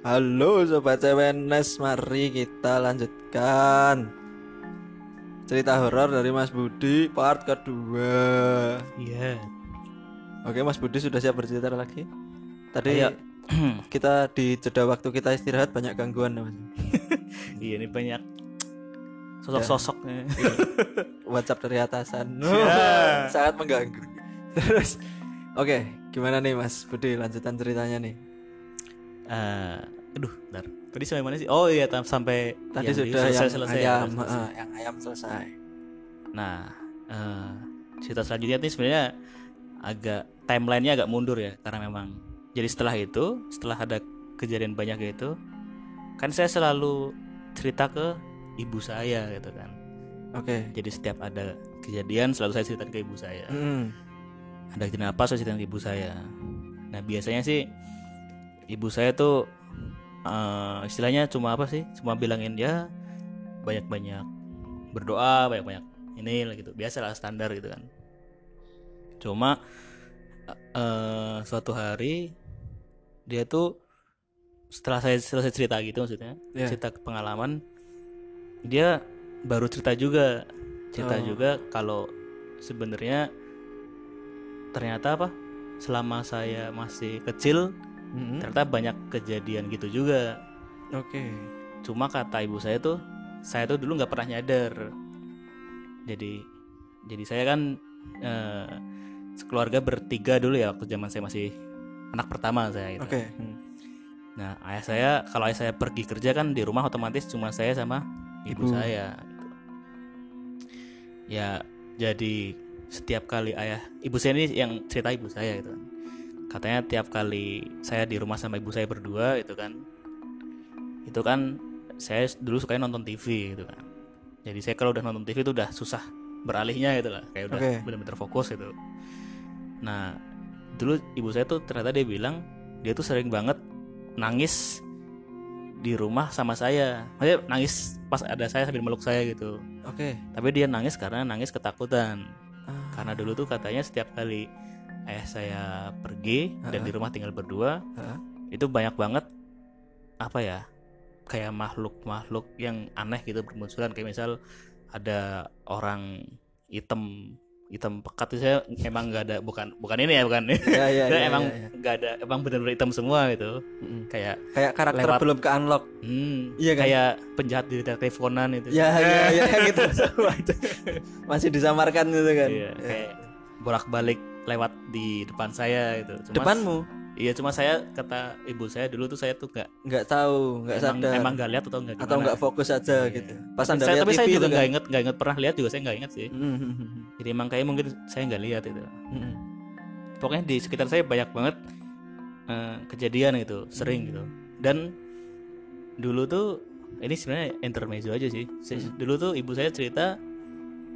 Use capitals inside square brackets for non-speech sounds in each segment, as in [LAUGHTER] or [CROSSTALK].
Halo sobat CWNS, mari kita lanjutkan cerita horor dari Mas Budi part kedua. Iya. Oke, Mas Budi sudah siap bercerita lagi? Tadi Ayo. [CLEARS THROAT] kita di jeda waktu kita istirahat banyak gangguan, Mas. [LAUGHS] iya ini banyak sosok-sosoknya. [LAUGHS] WhatsApp dari atasan. Ya. [LAUGHS] Sangat mengganggu. Terus, oke, gimana nih Mas Budi lanjutan ceritanya nih? Eh, aduh, bentar. Tadi sampai mana sih? Oh iya, tam- sampai Tadi yang sudah yang selesai, ayam, selesai. heeh, yang ayam selesai. Nah, eh, cerita selanjutnya ini sebenarnya agak timelinenya agak mundur ya, karena memang jadi setelah itu, setelah ada kejadian banyak itu, kan saya selalu cerita ke ibu saya gitu kan. Oke. Jadi setiap ada kejadian selalu saya ceritakan ke ibu saya. Mm. ada kejadian apa saya ceritain ke ibu saya nah biasanya sih ibu saya tuh eh, istilahnya cuma apa sih? Cuma bilangin ya banyak-banyak berdoa banyak-banyak ini lah gitu. Biasa lah standar gitu kan. Cuma eh, suatu hari dia tuh setelah saya selesai cerita gitu maksudnya Ya. cerita pengalaman dia baru cerita juga. Cerita Oh. juga kalau sebenarnya ternyata apa? Selama saya masih kecil Mm. ternyata banyak kejadian gitu juga Oke. cuma kata ibu saya tuh saya tuh dulu nggak pernah nyadar jadi jadi saya kan eh, sekeluarga bertiga dulu ya waktu zaman saya masih anak pertama saya gitu. Oke. Mm. Nah, ayah saya kalau ayah saya pergi kerja kan di rumah otomatis cuma saya sama ibu, Ibu. saya gitu. Ya, jadi setiap kali ayah ibu saya ini yang cerita ibu saya gitu kan. Katanya tiap kali saya di rumah sama ibu saya berdua itu kan. Itu kan saya dulu sukanya nonton TV gitu kan. Jadi saya kalau udah nonton TV itu udah susah beralihnya gitu lah, kayak udah Oke. bener-bener fokus gitu. Nah, dulu ibu saya tuh ternyata dia bilang dia tuh sering banget nangis di rumah sama saya. Maksudnya nangis pas ada saya sambil meluk saya gitu. Oke. Tapi dia nangis karena nangis ketakutan. Ah, Karena dulu tuh katanya setiap kali ayah saya pergi dan di rumah tinggal berdua, Heeh. itu banyak banget apa ya? Kayak makhluk-makhluk yang aneh gitu bermunculan kayak misal ada orang hitam hitam pekat itu saya emang nggak ada bukan bukan ini ya bukan Ya, ya, ya, emang ya, ya. nggak ada emang benar-benar hitam semua gitu Mm. kayak Kayak karakter Lewat- belum ke unlock. hmm, Iya kan? kayak penjahat di detektif Conan itu Ya, ya, ya, yang itu sama [LAUGHS] itu. Masih disamarkan gitu kan. Iya, Ya. kayak bolak-balik lewat di depan saya gitu cuma Depanmu iya cuma saya kata ibu saya dulu tuh saya tuh nggak nggak tahu, nggak sadar. emang nggak lihat atau nggak atau nggak fokus aja Iya. gitu. Pas anda saya, lihat tapi TV saya juga kan. nggak inget nggak inget pernah lihat juga saya nggak inget sih Mm. jadi emang kayak mungkin saya nggak lihat itu Mm. pokoknya di sekitar saya banyak banget eh, kejadian gitu sering gitu dan dulu tuh ini sebenarnya intermezzo aja sih dulu tuh ibu saya cerita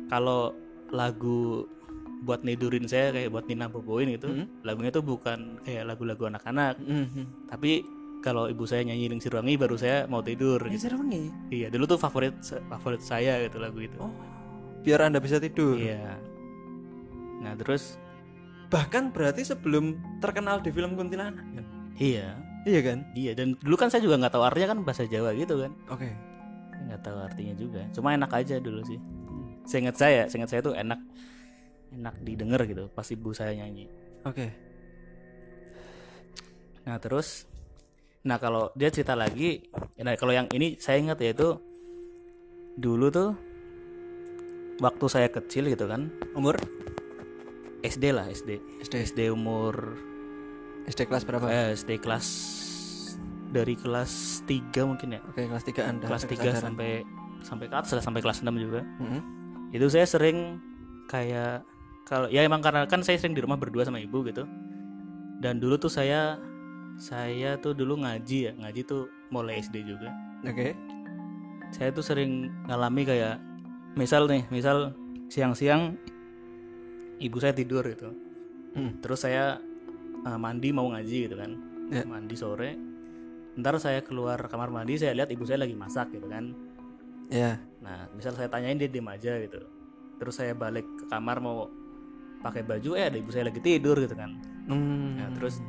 kalau lagu buat nidurin saya kayak buat Nina Boboin gitu Hmm. lagunya tuh bukan kayak lagu-lagu anak-anak Mm. tapi kalau ibu saya nyanyi Ling Sirwangi baru saya mau tidur Ini gitu. nih. iya dulu tuh favorit favorit saya gitu lagu itu Oh, biar anda bisa tidur. iya nah terus Bahkan berarti sebelum terkenal di film kuntilanak kan? iya Iya kan? Iya dan dulu kan saya juga nggak tahu artinya kan bahasa Jawa gitu kan Oke. Saya nggak tahu artinya juga cuma enak aja dulu sih seingat saya seingat saya tuh enak enak didengar gitu pas ibu saya nyanyi Oke. nah terus nah kalau dia cerita lagi nah kalau yang ini saya ingat yaitu dulu tuh waktu saya kecil gitu kan Umur SD lah SD SD SD umur SD kelas berapa? eh, SD kelas dari kelas 3 mungkin ya Oke, kelas 3 Anda. kelas ada 3 kesadaran. sampai sampai ke atas lah, sampai kelas 6 juga Mm-mm. itu saya sering kayak kalau ya emang karena kan saya sering di rumah berdua sama ibu gitu dan dulu tuh saya saya tuh dulu ngaji ya ngaji tuh mulai SD juga Oke. saya tuh sering ngalami kayak misal nih misal siang-siang ibu saya tidur gitu Hmm. terus saya uh, mandi mau ngaji gitu kan Ya. mandi sore ntar saya keluar kamar mandi saya lihat ibu saya lagi masak gitu kan Ya. Nah, misal saya tanyain dia diem aja gitu. Terus saya balik ke kamar mau pakai baju, eh ada ibu saya lagi tidur gitu kan. Hmm. Nah, terus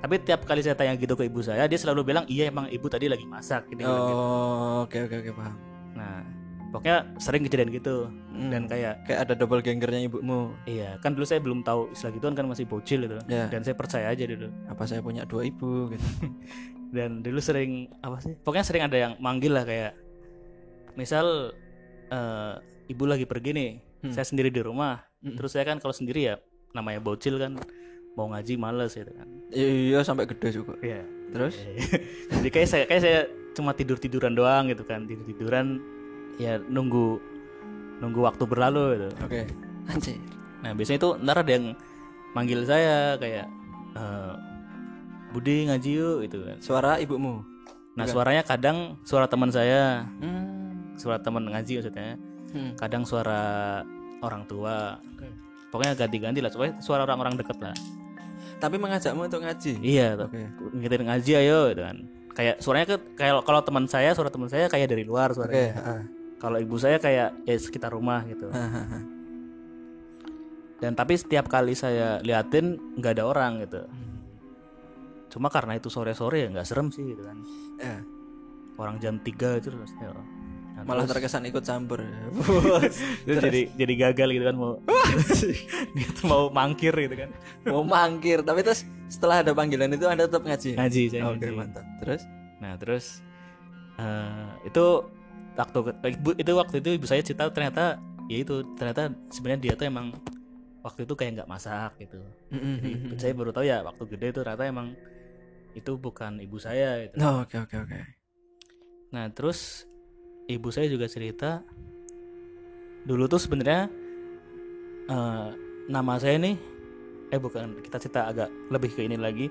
tapi tiap kali saya tanya gitu ke ibu saya dia selalu bilang iya emang ibu tadi lagi masak gitu, gitu. Oh, oke oke oke paham. nah pokoknya sering kejadian gitu Hmm. dan kayak kayak ada double gangernya ibumu. iya kan dulu saya belum tahu istilah gituan kan masih bocil itu Ya. dan saya percaya aja dulu Apa saya punya dua ibu gitu. [LAUGHS] dan dulu sering apa sih pokoknya sering ada yang manggil lah kayak misal eh, ibu lagi pergi nih Hmm. saya sendiri di rumah Mm-mm. terus saya kan kalau sendiri ya namanya bocil kan mau ngaji males gitu kan Iya sampai gede juga. Iya. Terus? [LAUGHS] jadi kayak saya kayak saya cuma tidur tiduran doang gitu kan tidur tiduran ya nunggu nunggu waktu berlalu gitu Oke. Anjir. nah biasanya itu ntar ada yang manggil saya kayak eh, Budi ngaji yuk gitu kan Suara ibumu. nah Bukan. suaranya kadang suara teman saya Hmm. suara teman ngaji maksudnya Hmm. kadang suara orang tua. Pokoknya ganti-ganti lah supaya suara orang-orang deket lah. Tapi mengajakmu untuk ngaji. iya Oke. ngingetin ngaji ayo gitu kan. Kayak suaranya ke kayak kalau teman saya suara teman saya kayak dari luar suaranya. Ah. kalau ibu saya kayak ya sekitar rumah gitu. Hahaha. dan tapi setiap kali saya liatin nggak ada orang gitu. Cuma karena itu sore-sore ya nggak serem sih gitu kan. Ya, orang jam 3 itu terus ya. Nah, malah terus terkesan ikut campur. [LAUGHS] [LAUGHS] itu jadi jadi gagal gitu kan mau dia [LAUGHS] tuh mau mangkir gitu kan Mau mangkir, tapi terus setelah ada panggilan itu Anda tetap ngaji. ngaji saya Oke, ngaji. mantap. Terus? Nah terus eh, itu waktu ibu itu waktu itu ibu saya cerita ternyata ya itu ternyata sebenarnya dia tuh emang waktu itu kayak nggak masak gitu. Jadi saya baru tahu ya waktu gede itu ternyata emang itu bukan ibu saya. Gitu. Oh, Oke, oke, oke. Nah terus ibu saya juga cerita dulu tuh sebenarnya eh, nama saya nih eh bukan kita cerita agak lebih ke ini lagi.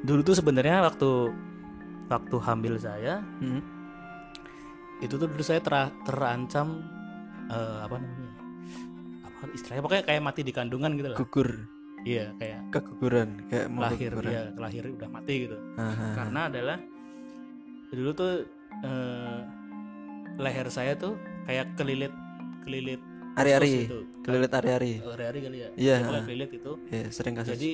Dulu tuh sebenarnya waktu waktu hamil saya Hmm. itu tuh dulu saya ter- terancam eh, apa namanya apa istilahnya pokoknya kayak mati di kandungan gitu lah Gugur, iya kayak keguguran, kayak mau lahir keguguran. ya lahir udah mati gitu Hahaha. karena adalah dulu tuh eh, leher saya tuh kayak kelilit kelilit gitu. kelilit ari-ari. hari-hari kali ya Iya. Ya, pokoknya kelilit itu Ya, sering kasus. jadi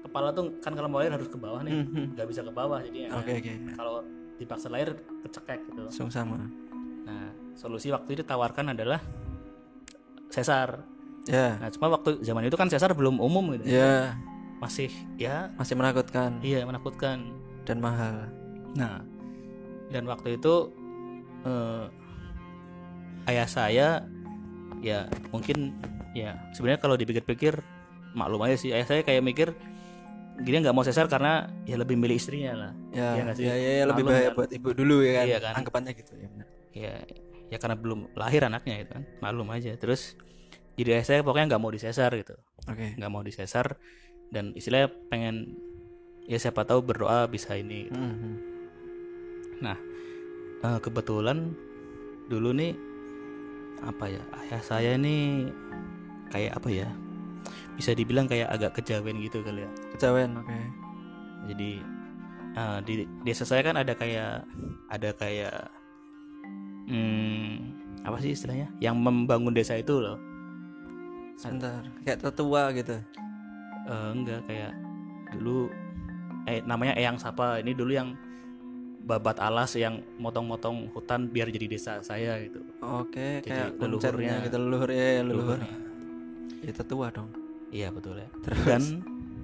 kepala tuh kan kalau mau lahir harus ke bawah nih Mhm. nggak bisa ke bawah jadi ya, Oke, oke. kalau dipaksa lahir kecekek gitu Langsung sama. Nah, solusi waktu itu ditawarkan adalah sesar. Ya. Nah, cuma waktu zaman itu kan sesar belum umum gitu. Ya, Masih ya masih menakutkan iya menakutkan. dan mahal. Nah, dan waktu itu eh, ayah saya ya mungkin ya sebenarnya kalau dipikir-pikir maklum aja sih ayah saya kayak mikir dia nggak mau sesar karena ya lebih milih istrinya lah Ya, Iya nggak sih? ya, ya, ya, lebih bahaya kan? buat ibu dulu ya kan. Iya kan? Anggapannya gitu ya benar. ya ya karena belum lahir anaknya gitu kan maklum aja terus jadi ayah saya pokoknya nggak mau disesar gitu Oke. nggak mau disesar dan istilahnya pengen ya siapa tahu berdoa bisa ini gitu. Mhm. Eh, kebetulan dulu nih apa ya ayah saya nih kayak apa ya bisa dibilang kayak agak kejawen gitu kali ya Kejawen, oke. jadi eh, di desa saya kan ada kayak ada kayak hmm, apa sih istilahnya yang membangun desa itu loh Sebentar, kayak tetua gitu. Eh, enggak kayak dulu eh namanya Eyang Sapa ini dulu yang babat alas yang motong-motong hutan biar jadi desa saya gitu Oke, Jadi kayak leluhurnya. gitu leluhur ya, ya, leluhur. Leluhurnya. Ya tetua dong. iya betul ya Terus dan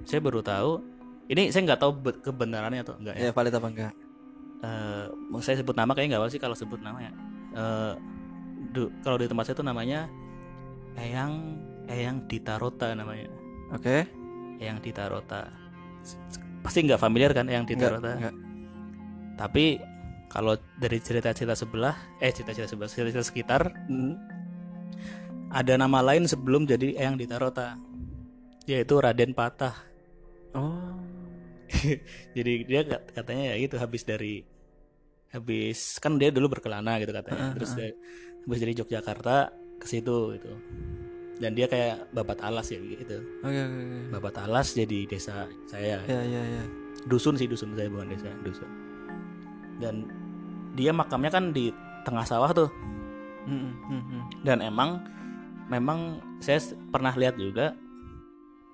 saya baru tahu ini saya nggak tahu be- kebenarannya atau enggak ya ya valid apa enggak? Eh, mau saya sebut nama kayaknya nggak apa sih kalau sebut nama ya Eh, du- kalau di tempat saya itu namanya Eyang Eyang Ditarota namanya Oke. Eyang Ditarota pasti nggak familiar kan Eyang Enggak, Ditarota enggak. Tapi kalau dari cerita-cerita sebelah eh cerita-cerita sebelah cerita sekitar Hmm. ada nama lain sebelum jadi Eyang Ditarota yaitu Raden Patah Oh. [LAUGHS] jadi dia kat- katanya ya gitu habis dari habis kan dia dulu berkelana gitu katanya Heeh, terus dia, habis dari Yogyakarta ke situ gitu dan dia kayak babat alas ya gitu Oke, oke, oke. babat alas jadi desa saya Ya, ya, ya. dusun sih dusun saya bukan desa dusun dan dia makamnya kan di tengah sawah tuh Hmm, hmm, hmm. dan emang memang saya pernah lihat juga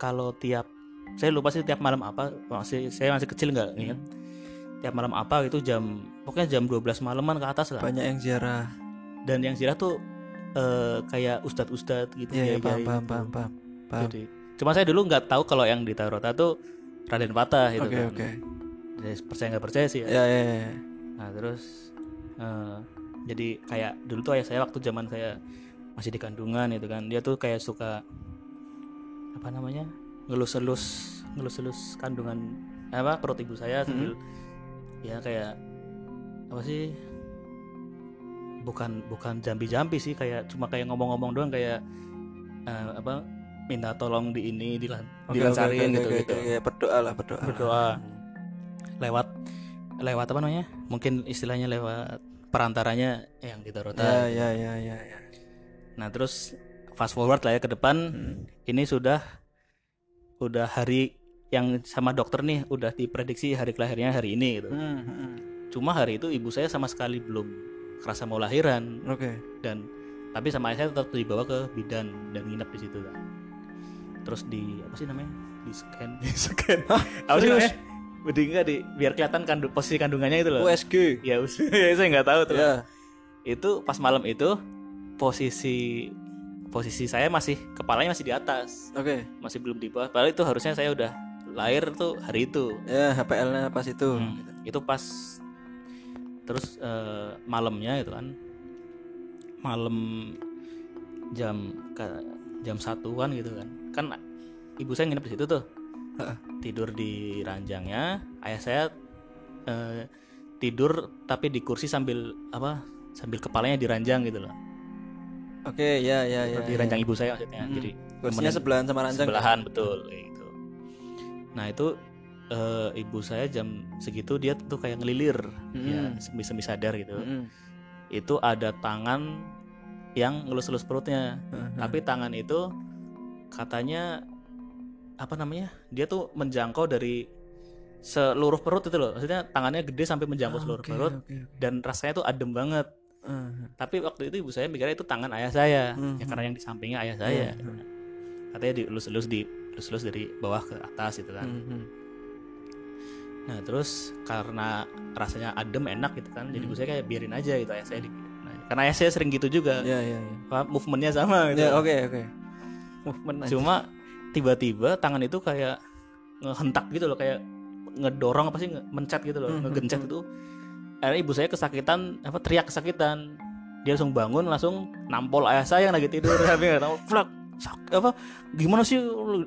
kalau tiap saya lupa sih tiap malam apa masih saya masih kecil nggak ingat tiap malam apa itu jam pokoknya jam 12 malaman ke atas lah banyak yang ziarah dan yang ziarah tuh eh, kayak ustadz-ustadz gitu iya iya kiai-kiai paham gitu. paham paham paham paham Jadi, cuma saya dulu nggak tahu kalau yang di Tarota tuh Raden Patah itu oke kan. oke Jadi, percaya nggak percaya sih ya. ya ya ya Nah terus eh, jadi kayak dulu tuh ayah saya waktu zaman saya masih di kandungan itu kan dia tuh kayak suka apa namanya ngelus-elus ngelus-elus kandungan apa perut ibu saya sambil ya kayak apa sih bukan bukan jambi-jambi sih kayak cuma kayak ngomong-ngomong doang kayak eh, apa minta tolong di ini dilan oke, dilancarin oke, gitu gitu oke, ya, berdoa lah berdoa Berdoa. lewat lewat apa namanya? Mungkin istilahnya lewat perantaranya yang di Tarota ya ya ya ya ya. Nah terus fast forward lah ya ke depan. Hmm. ini sudah udah hari yang sama dokter nih udah diprediksi hari kelahirnya hari ini gitu. Hmm, hmm. cuma hari itu ibu saya sama sekali belum kerasa mau lahiran. Oke. Dan tapi sama ayah saya tetap dibawa ke bidan dan nginep di situ. Kan terus di apa sih namanya? Di scan. Di scan. Apa sih namanya Budi enggak di biar kelihatan kandu, posisi kandungannya itu loh. USG ya us- [LAUGHS] ya, saya nggak tahu tuh. Ya. Itu pas malam itu posisi posisi saya masih kepalanya masih di atas. Oke. Masih belum di bawah. Padahal itu harusnya saya udah lahir tuh hari itu. Ya HPL-nya pas itu. Hmm, itu pas terus eh, malamnya itu kan. Malam jam ke- jam satuan gitu kan. Kan ibu saya nginep di situ tuh Tidur di ranjangnya ayah saya eh, tidur tapi di kursi sambil apa sambil kepalanya di ranjang gitu loh oke ya ya ya di ya. ranjang ibu saya maksudnya Hmm. jadi kursinya sebelahan sama ranjang sebelahan betul kayak gitu nah itu eh, ibu saya jam segitu dia tuh kayak ngelilir ya Hmm. semi semi sadar gitu Hmm. itu ada tangan yang ngelus-elus perutnya Hmm. tapi tangan itu katanya apa namanya dia tuh menjangkau dari seluruh perut itu loh maksudnya tangannya gede sampai menjangkau Ah, seluruh oke, perut oke. dan rasanya tuh adem banget Hmm. tapi waktu itu ibu saya mikirnya itu tangan ayah saya Hmm. ya karena yang di sampingnya ayah saya Hmm. katanya dielus-elus di elus dari bawah ke atas itu kan Hmm, hmm. Nah terus karena rasanya adem enak gitu kan, jadi Hmm. ibu saya kayak biarin aja gitu ayah saya di. Nah, karena ayah saya sering gitu juga, ya ya ya apa, movementnya sama gitu. ya oke oke movement aja. Tiba-tiba tangan itu kayak ngehentak gitu loh, kayak ngedorong apa sih, mencet gitu loh, Hmm, ngegencet hmm, itu. Akhirnya ibu saya kesakitan, apa teriak kesakitan. Dia langsung bangun, langsung nampol ayah saya yang lagi tidur, [LAUGHS] tapi nggak tahu, flak, apa, gimana sih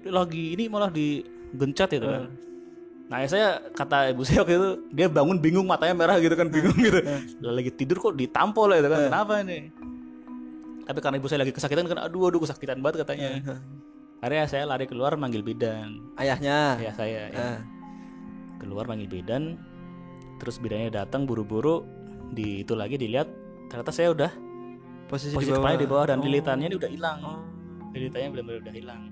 lagi ini malah digencet gitu kan. Hmm. Nah ya saya kata ibu saya waktu itu dia bangun bingung matanya merah gitu kan bingung gitu. Lah, lagi tidur kok ditampol ya gitu kan kenapa ini? Tapi karena ibu saya lagi kesakitan kan aduh aduh kesakitan banget katanya. Akhirnya saya lari keluar manggil bidan. ayahnya Ya saya ya. Ah. keluar manggil bidan. Terus bidannya datang buru-buru di itu lagi dilihat ternyata saya udah posisi, posisi di bawah di bawah dan Oh. lilitannya udah hilang. Oh. Lilitannya benar-benar udah hilang.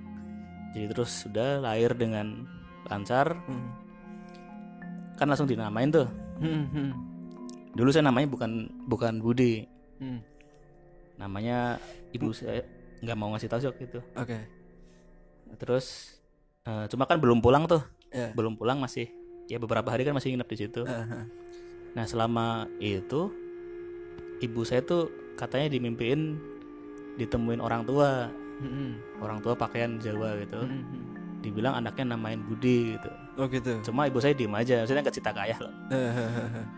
Jadi terus sudah lahir dengan lancar Hmm. kan langsung dinamain tuh. Hmm, hmm. Dulu saya namanya bukan bukan Budi, Hmm. namanya ibu saya nggak mau ngasih tahu sih waktu itu. oke Terus eh, cuma kan belum pulang tuh, ya belum pulang masih ya beberapa hari kan masih nginep di situ. Ah. Nah selama itu ibu saya tuh katanya dimimpiin ditemuin orang tua, Hmm, orang tua pakaian Jawa gitu. hmm, hmm. Dibilang anaknya namain Budi gitu. oh gitu Cuma ibu saya diem aja, maksudnya nggak cerita ke ayah loh.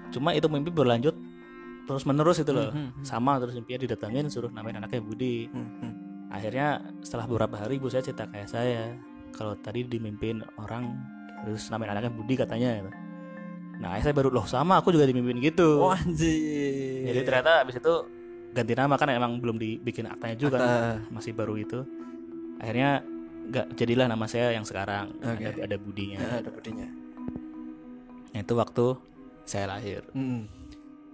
Cuma itu mimpi berlanjut terus menerus itu loh. Hmm, hmm, Sama terus mimpinya didatengin suruh namain anaknya Budi. hmm, hmm. Akhirnya setelah beberapa hari ibu saya cerita kayak saya kalau tadi dimimpin orang terus namain anaknya Budi katanya gitu. nah saya baru loh sama aku juga dimimpin gitu oh anjir jadi ternyata abis itu ganti nama kan emang belum dibikin aktanya juga kan. Ah, masih baru itu akhirnya nggak jadilah nama saya yang sekarang Oke. ada ada budinya ah, [LAUGHS] ada budinya Nah, itu waktu saya lahir Hmm.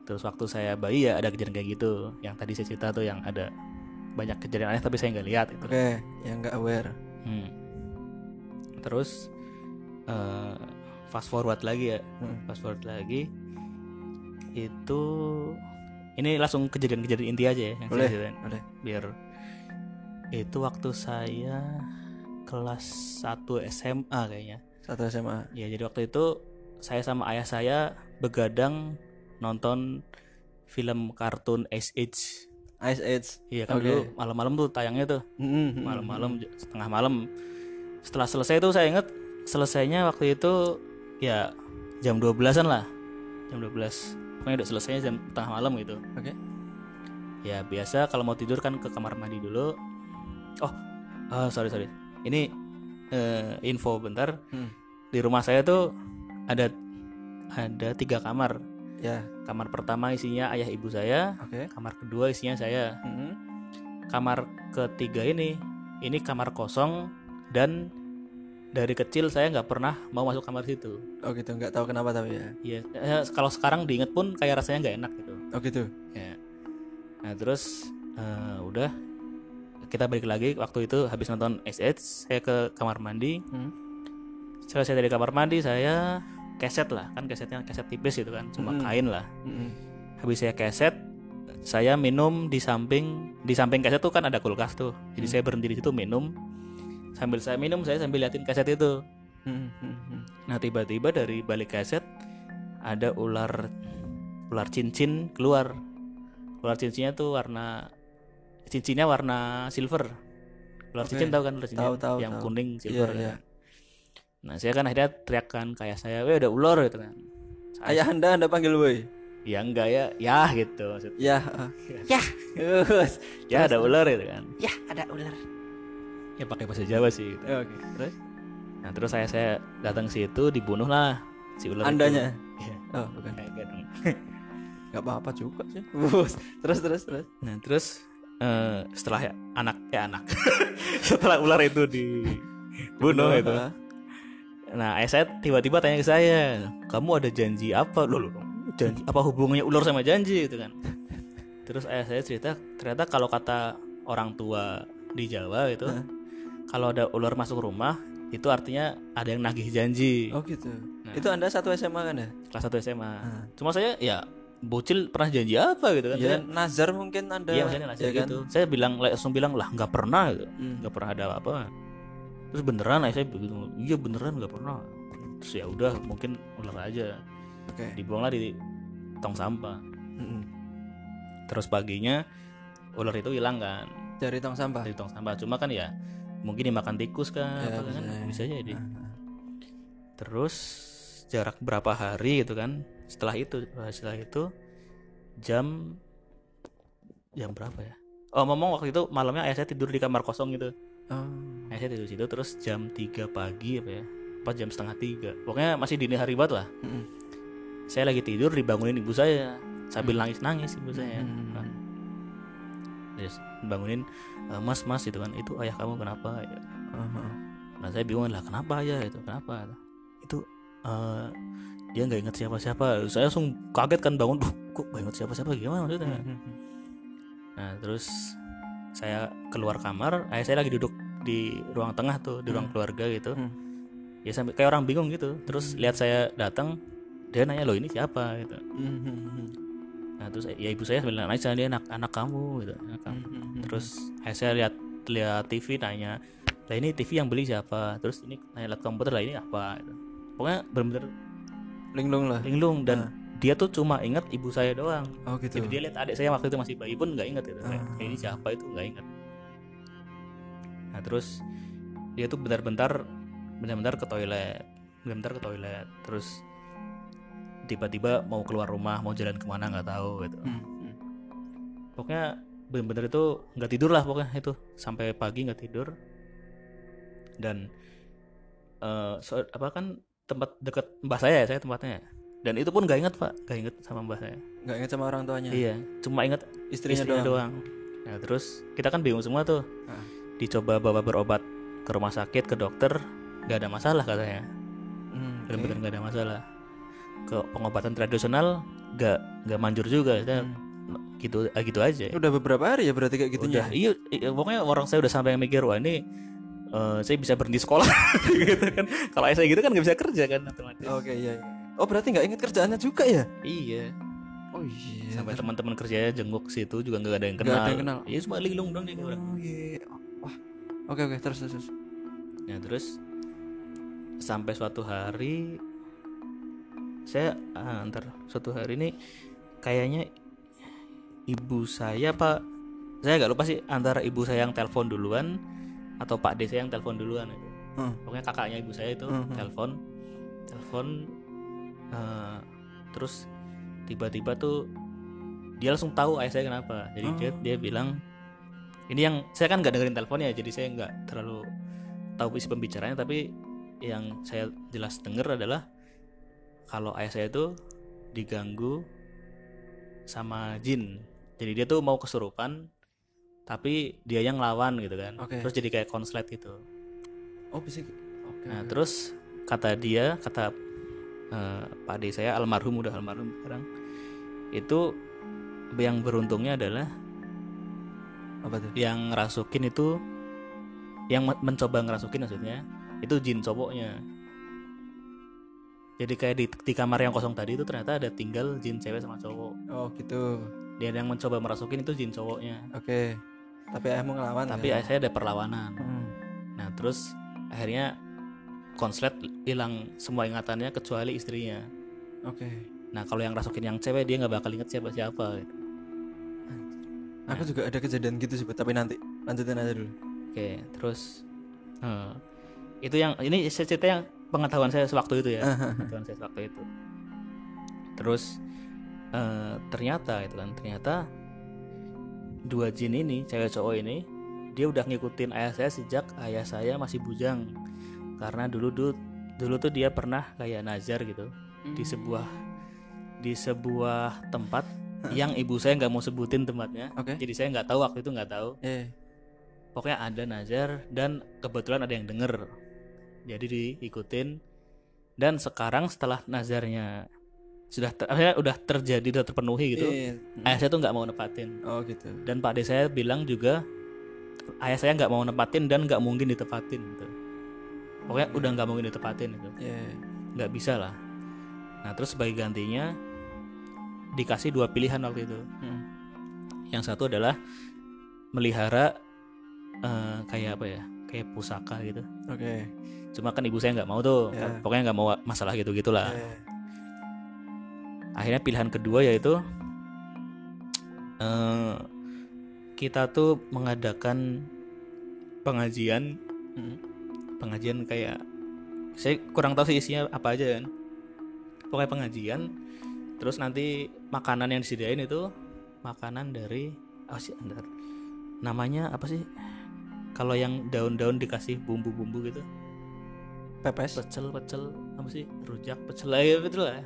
terus waktu saya bayi ya ada kejadian kayak gitu yang tadi saya cerita tuh yang ada banyak kejadian aneh tapi saya nggak lihat gitu oke yang nggak aware Hmm. Terus eh, fast forward lagi ya, Hmm. fast forward lagi itu ini langsung kejadian-kejadian inti aja ya yang Boleh. saya boleh Biar itu waktu saya kelas 1 SMA kayaknya Satu SMA. ya jadi waktu itu saya sama ayah saya begadang nonton film kartun Age Ice Age. iya kan Oke. dulu malam-malam tuh tayangnya tuh Mm-mm. malam-malam j- setengah malam setelah selesai itu saya inget selesainya waktu itu ya jam 12-an lah jam 12 pokoknya udah selesainya jam tengah malam gitu Oke. ya biasa kalau mau tidur kan ke kamar mandi dulu oh ah, sorry sorry ini eh, info bentar Hmm. di rumah saya tuh ada ada tiga kamar Ya. kamar pertama isinya ayah ibu saya Oke. kamar kedua isinya saya Mm-mm. kamar ketiga ini ini kamar kosong dan dari kecil saya nggak pernah mau masuk kamar situ Oh gitu. Nggak tahu kenapa tapi ya. ya eh, kalau sekarang diinget pun kayak rasanya nggak enak gitu Oh gitu. ya nah terus eh, udah kita balik lagi waktu itu habis nonton SS saya ke kamar mandi Hmm. setelah saya dari kamar mandi saya keset lah kan kesetnya keset tipis gitu kan cuma Mm-mm. kain lah Mm-mm. habis saya keset saya minum di samping di samping keset tuh kan ada kulkas tuh jadi saya berhenti di situ minum sambil saya minum saya sambil liatin keset itu Mm-mm. nah tiba-tiba dari balik keset ada ular ular cincin keluar ular cincinnya tuh warna cincinnya warna silver ular Oke. cincin tahu kan ular cincin Tahu, tahu, yang tahu. kuning silver Iya, iya. Nah saya kan akhirnya teriakkan kayak saya weh ada ular gitu kan Ayah anda anda panggil boy. ya enggak ya ya gitu maksudnya Ya. Ya. Terus. ya ada ular gitu kan Ya ada ular. ya pakai bahasa Jawa sih gitu. Oke. Terus. nah terus saya saya datang situ dibunuh lah si ular itu. Andanya. Iya. Oh bukan. Kayak gitu. [LAUGHS] Nggak apa-apa juga sih. Bus. Terus terus terus. nah terus eh, setelah ya, anak ya anak [LAUGHS] setelah ular itu dibunuh itu. Nah ayah saya tiba-tiba tanya ke saya kamu ada janji apa loh loh, janji apa hubungannya ular sama janji gitu kan terus ayah saya cerita ternyata kalau kata orang tua di Jawa itu Hah? kalau ada ular masuk rumah itu artinya ada yang nagih janji Oh gitu. Nah. Itu anda satu SMA kan ya? kelas 1 SMA cuma saya ya bocil pernah janji apa gitu kan Ya Saya- nazar mungkin anda. Iya maksudnya nasihat ya kan? gitu. Saya bilang langsung bilang lah nggak pernah gitu. Hmm. Nggak pernah ada apa-apa. Terus beneran saya begitu. Iya beneran nggak pernah. Terus ya udah mungkin ular aja. Oke. Dibuanglah di tong sampah. Terus paginya ular itu hilang kan Dari tong sampah. dari tong sampah. Cuma kan ya mungkin dimakan tikus kan, Ya, apa kan bisa, ya. bisa jadi. Ah, ah. Terus jarak berapa hari gitu kan? Setelah itu, setelah itu jam jam berapa ya? Oh, ngomong waktu itu malamnya ayah saya tidur di kamar kosong gitu. Oh. Ayah saya tidur situ terus jam 3 pagi apa ya? Pas jam setengah tiga. Pokoknya masih dini hari banget lah. Mm-mm. Saya lagi tidur dibangunin ibu saya sambil nangis-nangis ibu saya. Hmm. Kan. Terus bangunin "E, Mas, Mas itu kan itu ayah kamu kenapa? Ya. Aha. Nah saya bingung lah kenapa ayah itu kenapa? Itu eh, dia nggak ingat siapa-siapa. Saya langsung kaget kan bangun, Duh, kok nggak ingat siapa-siapa gimana maksudnya? Mm-mm. Nah terus saya keluar kamar, ayah saya lagi duduk di ruang tengah tuh, di ruang Hmm. keluarga gitu. Hmm. Ya sampai kayak orang bingung gitu. Terus lihat saya datang, dia nanya loh ini siapa gitu. Mm-mm. Nah terus ya ibu saya bilang nanya dia anak anak kamu gitu. anak kamu." Mm-mm. Terus ayah saya lihat lihat TV nanya, lah ini TV yang beli siapa? Terus ini nanya lihat komputer lah ini apa? Gitu. Pokoknya bener-bener linglung lah. linglung dan dia tuh cuma ingat ibu saya doang. Oh gitu. Jadi dia lihat adik saya waktu itu masih bayi pun nggak inget gitu. Kayak, Ah. ini siapa itu nggak inget. Nah terus dia tuh bentar-bentar bentar-bentar ke toilet, bentar-bentar ke toilet. Terus tiba-tiba mau keluar rumah, mau jalan ke mana nggak tahu gitu. Mm, mm. Pokoknya bener-bener itu nggak tidur lah pokoknya itu sampai pagi nggak tidur. Dan eh so- apa kan tempat dekat mbah saya ya, saya tempatnya. Dan itu pun nggak inget pak, nggak inget sama mbah saya. Nggak ingat sama orang tuanya. Iya, cuma inget Istrinya, istrinya doang. doang. Nah terus kita kan bingung semua tuh. Ah. Dicoba bawa berobat ke rumah sakit ke dokter, nggak ada masalah katanya. Hmm, oke. Benar-benar nggak ada masalah. Ke pengobatan tradisional nggak nggak manjur juga. Hmm. gitu ah, gitu aja. Udah beberapa hari ya berarti kayak gitunya. Udah, iya, iya, pokoknya orang saya udah sampai mikir wah ini eh, saya bisa berhenti sekolah [LAUGHS] gitu kan. Kalau saya gitu kan nggak bisa kerja kan otomatis. Oke iya. iya. Oh berarti nggak ingat kerjaannya juga ya? Iya. Oh iya. Sampai teman-teman kerjanya jenguk situ juga nggak ada yang Nggak kenal. ada yang kenal. Iya cuma linglung dong dia orang. Oh iya. Wah. Oke oke terus terus. terus. ya terus sampai suatu hari saya ah, ntar suatu hari ini kayaknya ibu saya pak saya nggak lupa sih antara ibu saya yang telepon duluan atau pak D saya yang telepon duluan itu Hmm. pokoknya kakaknya ibu saya itu Mhm. telepon telepon eh, terus tiba-tiba tuh dia langsung tahu ayah saya kenapa jadi dia Oh. dia bilang ini yang saya kan nggak dengerin teleponnya jadi saya nggak terlalu tahu isi pembicaranya tapi yang saya jelas denger adalah kalau ayah saya itu diganggu sama jin jadi dia tuh mau kesurupan tapi dia yang lawan gitu kan Oke. terus jadi kayak konslet gitu Oh bisa. Oke. Nah, terus kata dia, kata eh, Pak D saya almarhum udah almarhum sekarang. Itu yang beruntungnya adalah apa tuh? yang ngerasukin itu yang men- mencoba ngerasukin maksudnya itu jin cowoknya. Jadi kayak di, di kamar yang kosong tadi itu ternyata ada tinggal jin cewek sama cowok. Oh gitu. Dia yang mencoba merasukin itu jin cowoknya. Oke. Tapi ayahmu ngelawan. Tapi ya? ayah saya ada perlawanan. Hmm. Nah terus akhirnya konslet hilang semua ingatannya kecuali istrinya. Oke. Nah kalau yang rasukin yang cewek dia nggak bakal inget siapa siapa. Gitu. Aku juga ada kejadian gitu sih, tapi nanti lanjutin aja dulu. Oke terus eh, itu yang ini saya cerita yang pengetahuan saya sewaktu itu ya. [LAUGHS] pengetahuan saya sewaktu itu. Terus eh, ternyata itu kan ternyata dua jin ini cewek cowok ini dia udah ngikutin ayah saya sejak ayah saya masih bujang karena dulu dulu dulu tuh dia pernah kayak nazar gitu di sebuah di sebuah tempat yang ibu saya nggak mau sebutin tempatnya Oke. jadi saya nggak tahu waktu itu nggak tahu Eh. pokoknya ada nazar dan kebetulan ada yang denger jadi diikutin dan sekarang setelah nazarnya sudah ter, akhirnya udah terjadi udah terpenuhi gitu Eh. ayah saya tuh nggak mau nepatin Oh gitu. dan pak de saya bilang juga ayah saya nggak mau nepatin dan nggak mungkin ditepatin gitu pokoknya udah nggak mungkin ditepatin gitu Ya. nggak bisa lah nah terus sebagai gantinya dikasih dua pilihan waktu itu Hmm. yang satu adalah melihara eh, kayak apa ya kayak pusaka gitu Oke. cuma kan ibu saya nggak mau tuh Ya. kan, pokoknya nggak mau masalah gitu gitulah Eh. akhirnya pilihan kedua yaitu eh, kita tuh mengadakan pengajian Hmm. pengajian kayak saya kurang tahu sih isinya apa aja kan pokoknya pengajian terus nanti makanan yang disediain itu makanan dari apa sih bentar. namanya apa sih kalau yang daun-daun dikasih bumbu-bumbu gitu Pepes. pecel pecel apa sih rujak pecel ya betul lah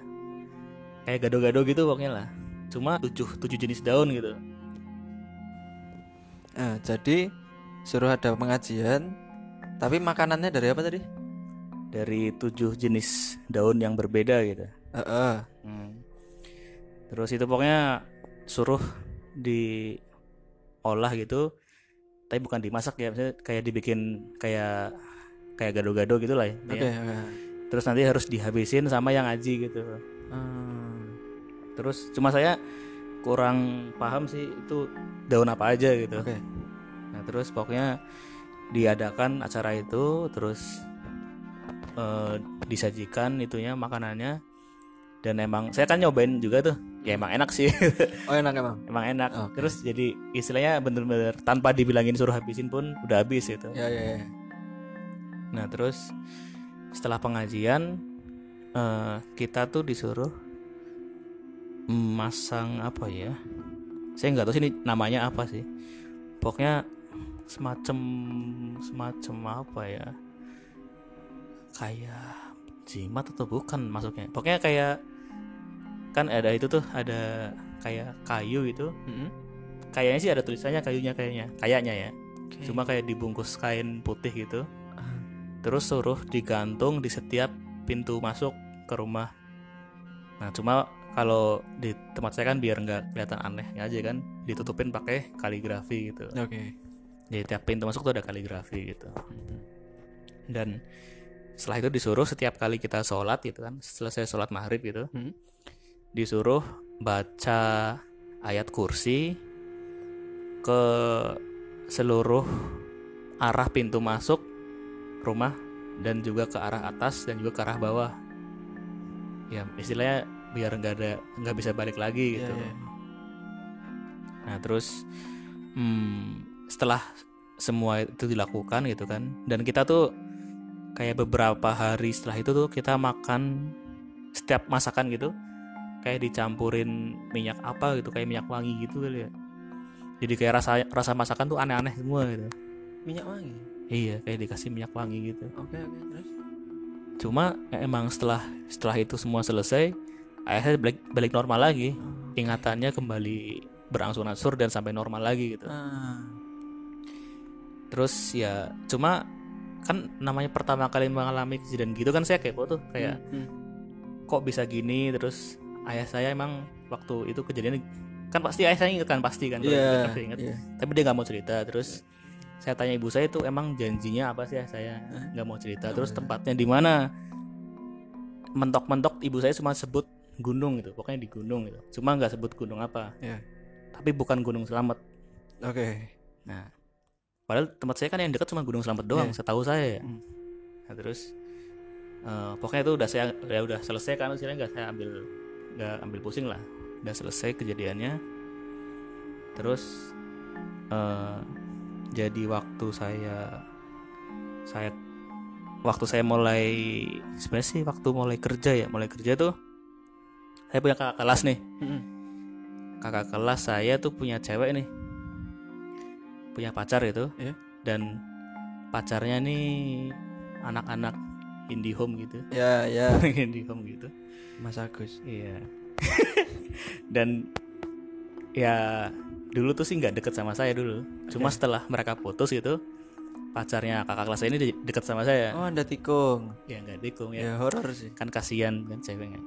kayak gado-gado gitu pokoknya lah cuma tujuh tujuh jenis daun gitu Eh, jadi suruh ada pengajian, tapi makanannya dari apa tadi? dari tujuh jenis daun yang berbeda gitu Eh, eh. Hmm. Terus itu pokoknya suruh diolah gitu, tapi bukan dimasak ya, maksudnya kayak dibikin kayak kayak gado-gado gitu lah ya. Oke. oke. Terus nanti harus dihabisin sama yang aji gitu. Hmm. Terus cuma saya kurang paham sih itu daun apa aja gitu. Oke. Nah terus pokoknya diadakan acara itu, terus eh, disajikan itunya makanannya. Dan emang saya kan nyobain juga tuh, ya emang enak sih. Oh enak emang. emang enak Oke. terus jadi istilahnya bener-bener tanpa dibilangin suruh habisin pun udah habis gitu Ya ya ya. nah terus setelah pengajian eh, kita tuh disuruh masang apa ya saya nggak tahu sih ini namanya apa sih pokoknya semacam semacam apa ya kayak jimat atau bukan masuknya pokoknya kayak kan ada itu tuh ada kayak kayu itu Mm-mm. kayaknya sih ada tulisannya kayunya kayaknya kayaknya ya Oke. cuma kayak dibungkus kain putih gitu Ah. terus suruh digantung di setiap pintu masuk ke rumah nah cuma kalau di tempat saya kan biar nggak kelihatan aneh aja kan ditutupin pakai kaligrafi gitu Oke. jadi tiap pintu masuk tuh ada kaligrafi gitu dan setelah itu disuruh setiap kali kita sholat gitu kan selesai sholat maghrib gitu Hmm. Disuruh baca ayat kursi ke seluruh arah pintu masuk rumah dan juga ke arah atas dan juga ke arah bawah ya istilahnya biar nggak ada nggak bisa balik lagi gitu Iya, iya. nah terus hmm, setelah semua itu dilakukan gitu kan dan kita tuh kayak beberapa hari setelah itu tuh kita makan setiap masakan gitu kayak dicampurin minyak apa gitu kayak minyak wangi gitu kali ya. Jadi kayak rasa rasa masakan tuh aneh-aneh semua gitu. Minyak wangi? Iya kayak dikasih minyak wangi gitu. Oke oke terus? Cuma emang setelah setelah itu semua selesai saya balik, balik normal lagi. Ingatannya kembali berangsur-angsur dan sampai normal lagi gitu. Ah. Terus ya cuma kan namanya pertama kali mengalami kejadian gitu kan saya kepo tuh kayak Hmm. kok bisa gini terus ayah saya emang waktu itu kejadian kan pasti ayah saya inget kan pasti kan iya inget, pasti inget. iya. tapi dia nggak mau cerita terus saya tanya ibu saya itu emang janjinya apa sih ayah saya nggak mau cerita terus tempatnya di mana mentok-mentok ibu saya cuma sebut gunung gitu pokoknya di gunung gitu cuma nggak sebut gunung apa Iya. tapi bukan gunung selamat oke nah padahal tempat saya kan yang dekat cuma gunung selamat doang Iya. setahu saya ya Hmm. nah terus eh, pokoknya itu udah saya ya udah selesai kan istilahnya nggak saya ambil nggak ambil pusing lah. Udah selesai kejadiannya. Terus eh, jadi waktu saya saya waktu saya mulai sebenarnya sih waktu mulai kerja ya mulai kerja tuh saya punya kakak kelas nih. Kakak kelas saya tuh punya cewek nih. Punya pacar itu Iya. dan pacarnya nih anak-anak indie home gitu. Ya ya. [LAUGHS] Indie home gitu Mas Agus. Iya. [LAUGHS] Dan ya dulu tuh sih nggak deket sama saya dulu. Cuma setelah mereka putus gitu pacarnya kakak kelas saya ini de- deket sama saya. Oh anda tikung. Ya nggak dikung ya. Ya horor sih. Kan kasihan kan ceweknya. [LAUGHS]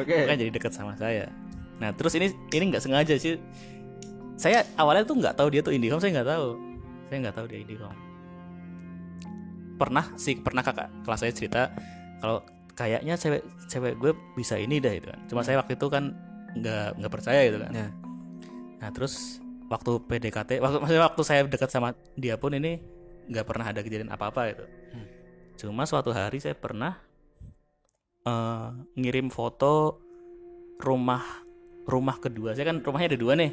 Oke. Kan jadi deket sama saya. Nah terus ini ini nggak sengaja sih. Saya awalnya tuh nggak tahu dia tuh indie home saya nggak tahu. Saya nggak tahu dia indie home pernah sih pernah kakak kelas saya cerita kalau kayaknya cewek cewek gue bisa ini dah itu kan. Cuma saya waktu itu kan nggak nggak percaya gitu kan. Ya. Nah terus waktu PDKT waktu maksudnya waktu saya dekat sama dia pun ini nggak pernah ada kejadian apa apa itu Hmm. cuma suatu hari saya pernah eh, ngirim foto rumah rumah kedua. Saya kan rumahnya ada dua nih.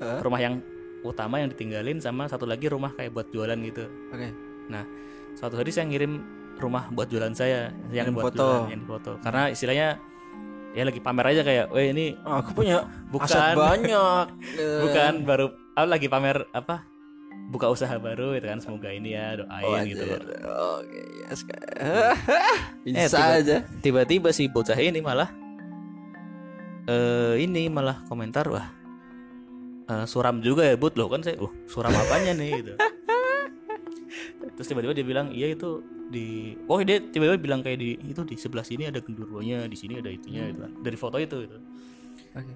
Hah? rumah yang utama yang ditinggalin sama satu lagi rumah kayak buat jualan gitu. Oke. Nah suatu hari saya ngirim rumah buat jualan saya yang Yang buat foto. jualan yang foto. Karena istilahnya ya lagi pamer aja kayak weh ini aku punya bukan. aset banyak. Eh, [LAUGHS] bukan baru aku lagi pamer apa buka usaha baru gitu kan semoga ini ya doain oh, gitu. anjir. oke yes [LAUGHS] bisa Eh, tiba- aja. tiba-tiba si bocah ini malah eh ini malah komentar wah eh, suram juga ya but loh kan saya uh suram apanya nih? Gitu. [LAUGHS] Terus tiba-tiba dia bilang iya itu di oh dia tiba-tiba bilang kayak di itu di sebelah sini ada genderuwonya di sini ada itunya gitu kan. Dari foto itu gitu. Oke.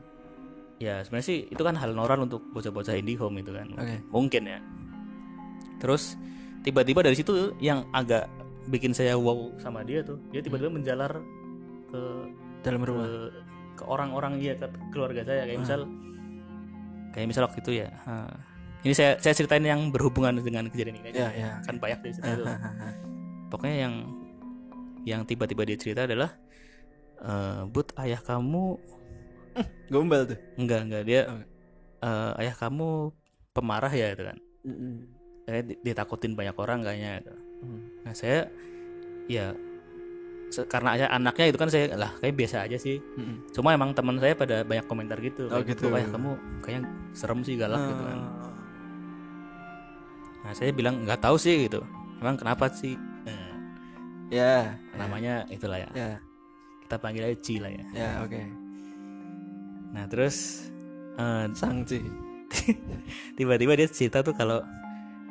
Ya sebenarnya sih itu kan hal normal untuk bocah-bocah indie home itu kan. Oke. mungkin ya. Terus tiba-tiba dari situ yang agak bikin saya wow sama dia tuh dia tiba-tiba menjalar ke dalam rumah. ke orang-orang ya ke keluarga saya. Kayak Ah. misal kayak misal waktu itu ya. Ah. ini saya saya ceritain yang berhubungan dengan kejadian ini aja. Ya ya. Kan banyak dari cerita itu pokoknya yang yang tiba-tiba dia cerita adalah eh but ayah kamu gombal tuh enggak enggak dia Oke. eh, ayah kamu pemarah ya itu kan Mm-mm. saya di- ditakutin banyak orang kayaknya gitu. Hmm. nah saya ya karena ayah anaknya itu kan saya lah kayak biasa aja sih Mm-mm. cuma emang teman saya pada banyak komentar gitu Oh, kayak gitu. "Kok ayah kamu kayaknya serem sih galak gitu kan Ah. nah saya bilang nggak tahu sih gitu emang kenapa sih Ya. Namanya itulah ya. Ya. Kita panggil aja Ci lah ya. Ya oke. Nah terus eh, sangci [LAUGHS] tiba-tiba dia cerita tuh kalau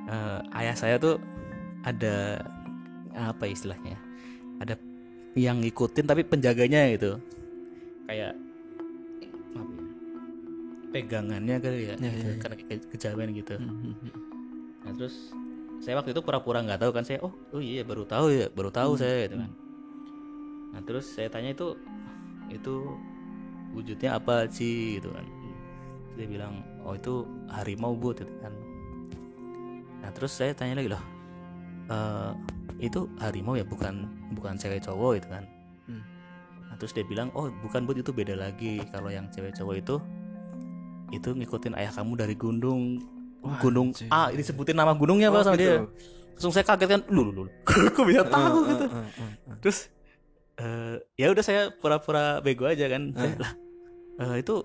eh, ayah saya tuh ada apa istilahnya ada yang ngikutin tapi penjaganya gitu. Kayak ya, pegangannya kali ya, Ya, gitu, ya, ya. karena kejawen gitu. Mm-mm. nah terus saya waktu itu pura-pura nggak tahu kan saya oh oh iya baru tahu ya baru tahu saya gitu kan. Nah terus saya tanya itu itu wujudnya apa sih? Gitu kan. Terus dia bilang oh itu harimau bu gitu kan. Nah terus saya tanya lagi loh "Eh, itu harimau ya bukan bukan cewek cowok itu kan. Hmm. nah, terus dia bilang oh bukan bud itu beda lagi. Kalau yang cewek cowok itu itu ngikutin ayah kamu dari gunung Wah, gunung anjing. A ini sebutin nama gunungnya Oh, pak sama gitu. dia langsung saya kaget kan lu lu lu [LAUGHS] kok bisa tahu Eh, gitu eh, eh, eh, eh. terus eh ya udah saya pura-pura bego aja kan Saya, Eh. lah eh, itu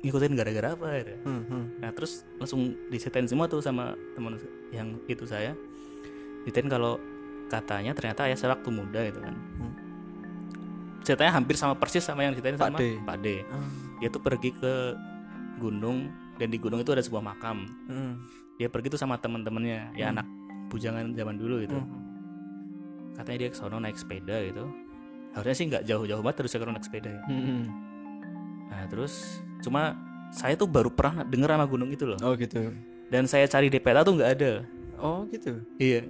ngikutin gara-gara apa gitu. Hmm, hmm. nah terus langsung diceritain semua tuh sama teman yang itu saya diceritain kalau katanya ternyata ayah saya waktu muda gitu kan Hmm. ceritanya hampir sama persis sama yang diceritain Pak sama D. Pak D Ah, dia tuh pergi ke gunung dan di gunung itu ada sebuah makam hmm, dia pergi tuh sama teman-temannya ya Hmm. anak bujangan zaman dulu gitu hmm. katanya dia ke sono naik sepeda gitu harusnya sih nggak jauh-jauh banget terus saya naik sepeda ya. Hmm, nah terus cuma saya tuh baru pernah denger sama gunung itu loh Oh gitu. dan saya cari di peta tuh nggak ada Oh gitu. iya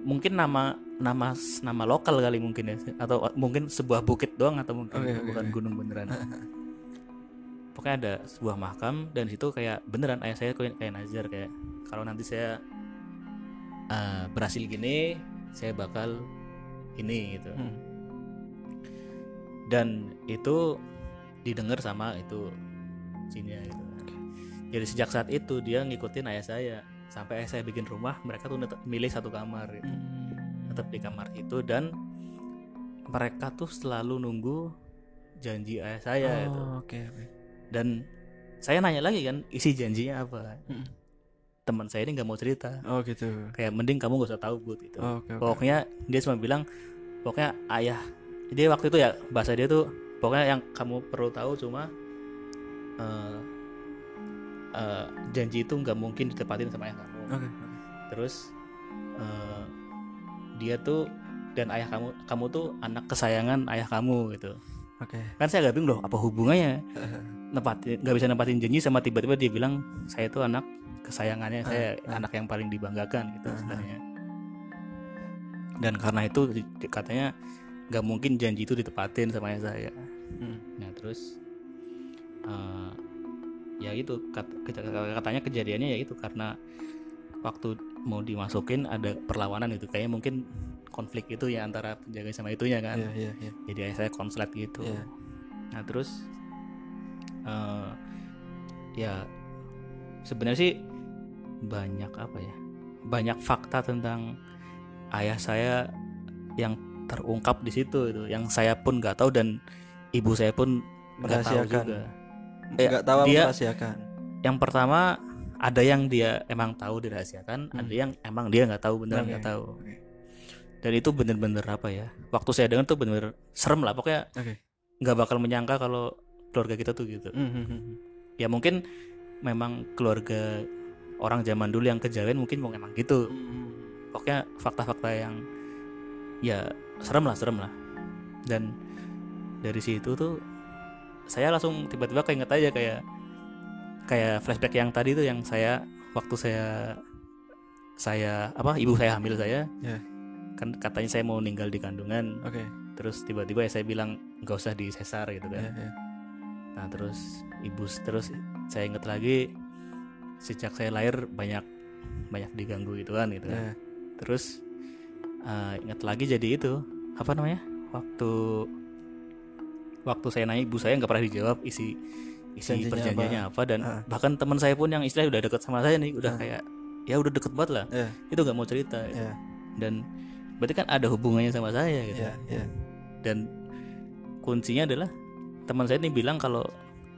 mungkin nama nama nama lokal kali mungkin ya atau mungkin sebuah bukit doang atau mungkin Oke, oke, bukan oke. gunung beneran [LAUGHS] pokoknya ada sebuah makam dan situ kayak beneran ayah saya kayak, kayak nazar kayak kalau nanti saya eh, berhasil gini saya bakal ini gitu Hmm. dan itu didengar sama itu jinnya gitu jadi sejak saat itu dia ngikutin ayah saya sampai ayah saya bikin rumah mereka tuh milih satu kamar gitu. Hmm. tetap di kamar itu dan mereka tuh selalu nunggu janji ayah saya gitu. Oh, oke oke. Dan saya nanya lagi kan isi janjinya apa Mm. teman saya ini nggak mau cerita Oh gitu. kayak mending kamu gak usah tahu bud gitu Oh, Oke oke. pokoknya dia cuma bilang pokoknya ayah dia waktu itu ya bahasa dia tuh pokoknya yang kamu perlu tahu cuma eh, eh, janji itu nggak mungkin ditepatin sama ayah kamu oke. terus eh, dia tuh dan ayah kamu kamu tuh anak kesayangan ayah kamu gitu Oke. kan saya agak bingung loh apa hubungannya [LAUGHS] nempatin nggak bisa nempatin janji sama tiba-tiba dia bilang saya tuh anak kesayangannya saya ah. anak yang paling dibanggakan gitu Ah, sebenarnya dan karena itu katanya nggak mungkin janji itu ditepatin sama saya Hmm. nah terus eh, ya itu kat- katanya kejadiannya ya itu karena waktu mau dimasukin ada perlawanan itu kayaknya mungkin konflik itu ya antara penjaga sama itunya kan Iya iya iya. jadi saya konslet gitu Iya. nah terus eh, ya sebenarnya sih banyak apa ya banyak fakta tentang ayah saya yang terungkap di situ itu yang saya pun nggak tahu dan ibu saya pun nggak tahu juga Eh, Enggak tahu dia- merahasiakan. yang pertama ada yang dia emang tahu dirahasiakan Hmm. ada yang emang dia nggak tahu beneran nggak tahu oke. dan itu bener-bener apa ya waktu saya dengar tuh bener-bener serem lah pokoknya nggak bakal menyangka kalau keluarga kita tuh gitu Hmm, hmm, hmm. ya mungkin memang keluarga orang zaman dulu yang kejawen mungkin mau emang gitu Hmm. pokoknya fakta-fakta yang ya serem lah serem lah dan dari situ tuh saya langsung tiba-tiba keinget aja kayak kayak flashback yang tadi tuh yang saya waktu saya saya apa ibu saya hamil saya Ya. kan katanya saya mau meninggal di kandungan Oke. terus tiba-tiba ya saya bilang nggak usah di sesar gitu kan Iya iya. Nah terus ibu terus saya inget lagi sejak saya lahir banyak banyak diganggu gitu kan gitu. kan. Iya. Terus eh, inget lagi jadi itu apa namanya waktu waktu saya nanya ibu saya nggak pernah dijawab isi isi Janjinya perjanjiannya apa, dan Ah. bahkan teman saya pun yang istilahnya udah deket sama saya nih udah Ah. kayak ya udah deket banget lah Iya. itu nggak mau cerita Iya. dan berarti kan ada hubungannya sama saya gitu Iya iya. dan kuncinya adalah teman saya ini bilang kalau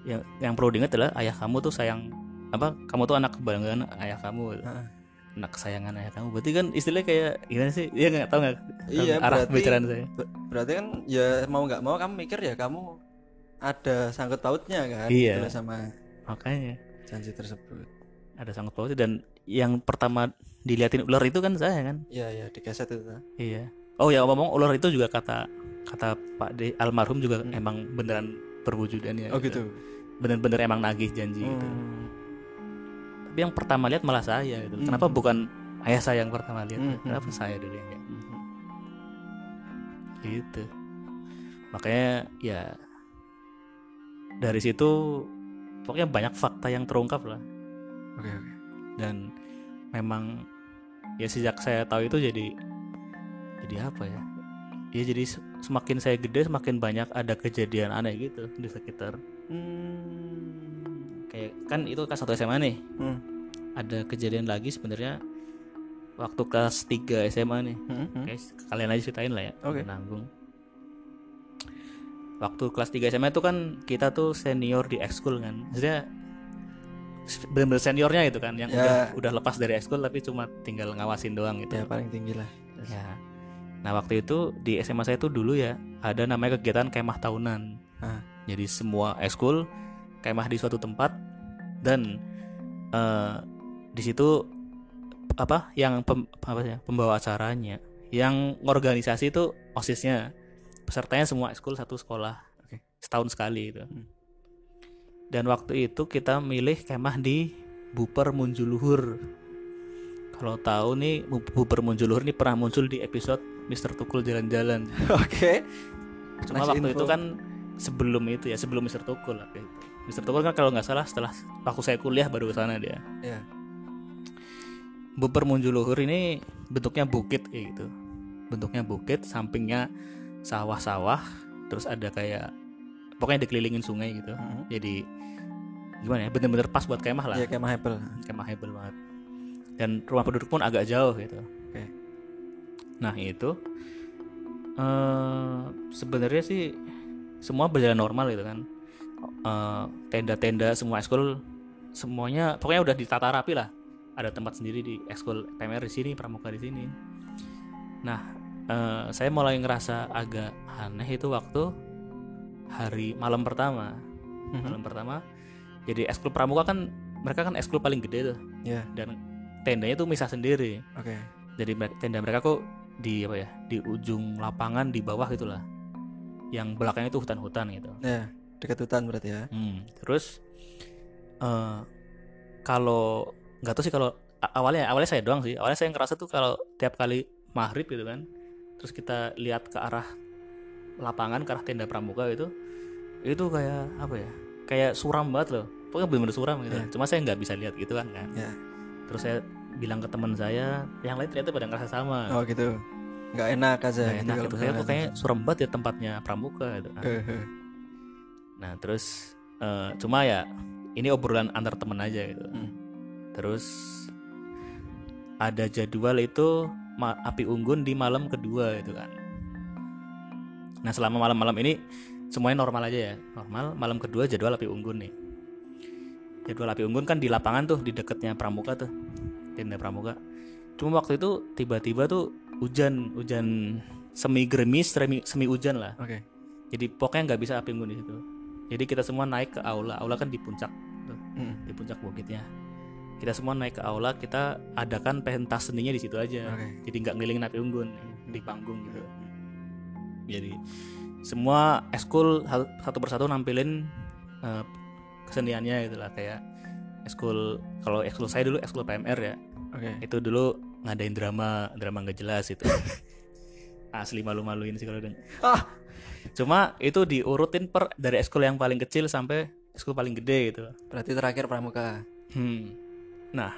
yang yang perlu diingat adalah ayah kamu tuh sayang apa kamu tuh anak kebanggaan ayah kamu. Ah. anak kesayangan ayah kamu berarti kan istilahnya kayak gimana sih dia nggak tahu nggak Iya, arah berarti- pembicaraan saya Berarti kan ya mau nggak mau kamu mikir ya kamu ada sangkut pautnya kan Iya. gitu sama makanya janji tersebut. ada sangkut pautnya dan yang pertama diliatin ular itu kan saya kan Iya iya di keset itu. iya oh ya ngomong ular itu juga kata kata Pak D almarhum juga Hmm. emang beneran perwujudannya Oh gitu. bener-bener emang nagih janji gitu Hmm. tapi yang pertama lihat malah saya gitu. Hmm. Kenapa bukan ayah saya yang pertama lihat? Hmm, Kenapa hmm. saya dulu yang kayak Hmm. gitu? Makanya ya dari situ pokoknya banyak fakta yang terungkap lah Oke oke. dan memang ya sejak saya tahu itu jadi jadi apa ya ya jadi semakin saya gede semakin banyak ada kejadian aneh gitu di sekitar Hmm. kayak kan itu kelas 1 SMA nih Hmm. ada kejadian lagi sebenarnya waktu kelas 3 SMA nih Hmm, hmm. Oke, kalian aja ceritain lah ya Oke. nanggung waktu kelas 3 SMA itu kan kita tuh senior di ekskul kan maksudnya bener-bener seniornya gitu kan yang Ya. udah udah lepas dari ekskul tapi cuma tinggal ngawasin doang gitu Ya paling tinggi lah. Ya. Nah waktu itu di SMA saya tuh dulu ya ada namanya kegiatan kemah tahunan. Ah. Jadi semua ekskul kemah di suatu tempat dan eh, di situ apa yang pem- apa ya pembawa acaranya, yang organisasi itu osisnya, pesertanya semua ekskul satu sekolah, Oke. setahun sekali itu. Hmm. Dan waktu itu kita milih kemah di Buper Munjuluhur. Kalau tahu nih Bu- Buper Munjuluhur ini pernah muncul di episode Mr. Tukul Jalan-Jalan. [LAUGHS] Oke. Cuma Nice waktu info. itu kan sebelum itu ya, sebelum Mr. Tukul lah kayak gitu. Mr. Tukul kan kalau nggak salah setelah waktu saya kuliah baru ke sana dia. Ya. Buper Munjuluhur ini bentuknya bukit kayak gitu. Bentuknya bukit, sampingnya sawah-sawah, terus ada kayak pokoknya dikelilingin sungai gitu. Hmm. Jadi gimana ya, bener-bener pas buat kemah lah. Ya kayak Mahapel. kemahable banget dan rumah penduduk pun agak jauh gitu Oke. Nah itu eh sebenarnya sih semua berjalan normal gitu kan Eh, tenda-tenda semua ekskul semuanya pokoknya udah ditata rapi lah ada tempat sendiri di ekskul PMR di sini pramuka di sini nah eh, saya mulai ngerasa agak aneh itu waktu hari malam pertama Mhm. malam pertama jadi ekskul pramuka kan mereka kan ekskul paling gede tuh Ya. dan tendanya tuh misah sendiri Oke. jadi tenda mereka kok di apa ya di ujung lapangan di bawah gitulah yang belakangnya itu hutan-hutan gitu Ya. Dekat hutan berarti ya. Hmm, terus eh kalau nggak tahu sih kalau awalnya awalnya saya doang sih awalnya saya ngerasa tuh kalau tiap kali maghrib gitu kan terus kita lihat ke arah lapangan ke arah tenda pramuka itu itu kayak apa ya kayak suram banget loh pokoknya bener-bener suram gitu Iya. cuma saya nggak bisa lihat gitu kan kan Ya. terus saya bilang ke teman saya yang lain ternyata pada ngerasa sama Oh gitu. Nggak enak aja. Nggak gitu enak gitu kayak kok kayak suram banget ya tempatnya pramuka gitu eh. Nah terus eh, cuma ya ini obrolan antar temen aja gitu. Hmm. Terus ada jadwal itu api unggun di malam kedua gitu kan. Nah selama malam-malam ini semuanya normal aja ya, normal. Malam kedua jadwal api unggun nih. Jadwal api unggun kan di lapangan tuh di dekatnya pramuka tuh, tenda pramuka. Cuma waktu itu tiba-tiba tuh hujan, hujan semi gerimis, semi, semi hujan lah. Oke. Jadi pokoknya nggak bisa api unggun di situ. Jadi kita semua naik ke aula. Aula kan di puncak, tuh, Hmm. di puncak bukitnya. Kita semua naik ke aula, kita adakan pentas seninya di situ aja. Oke. Jadi nggak ngelilingin api unggun di panggung gitu. Jadi semua eskul satu, satu persatu nampilin eh, keseniannya gitu lah kayak eskul kalau eskul saya dulu eskul PMR ya Oke. itu dulu ngadain drama drama nggak jelas itu [LAUGHS] asli malu-maluin sih kalau denger. Ah. cuma itu diurutin per dari ekskul yang paling kecil sampai ekskul paling gede gitu Berarti terakhir pramuka. hmm. nah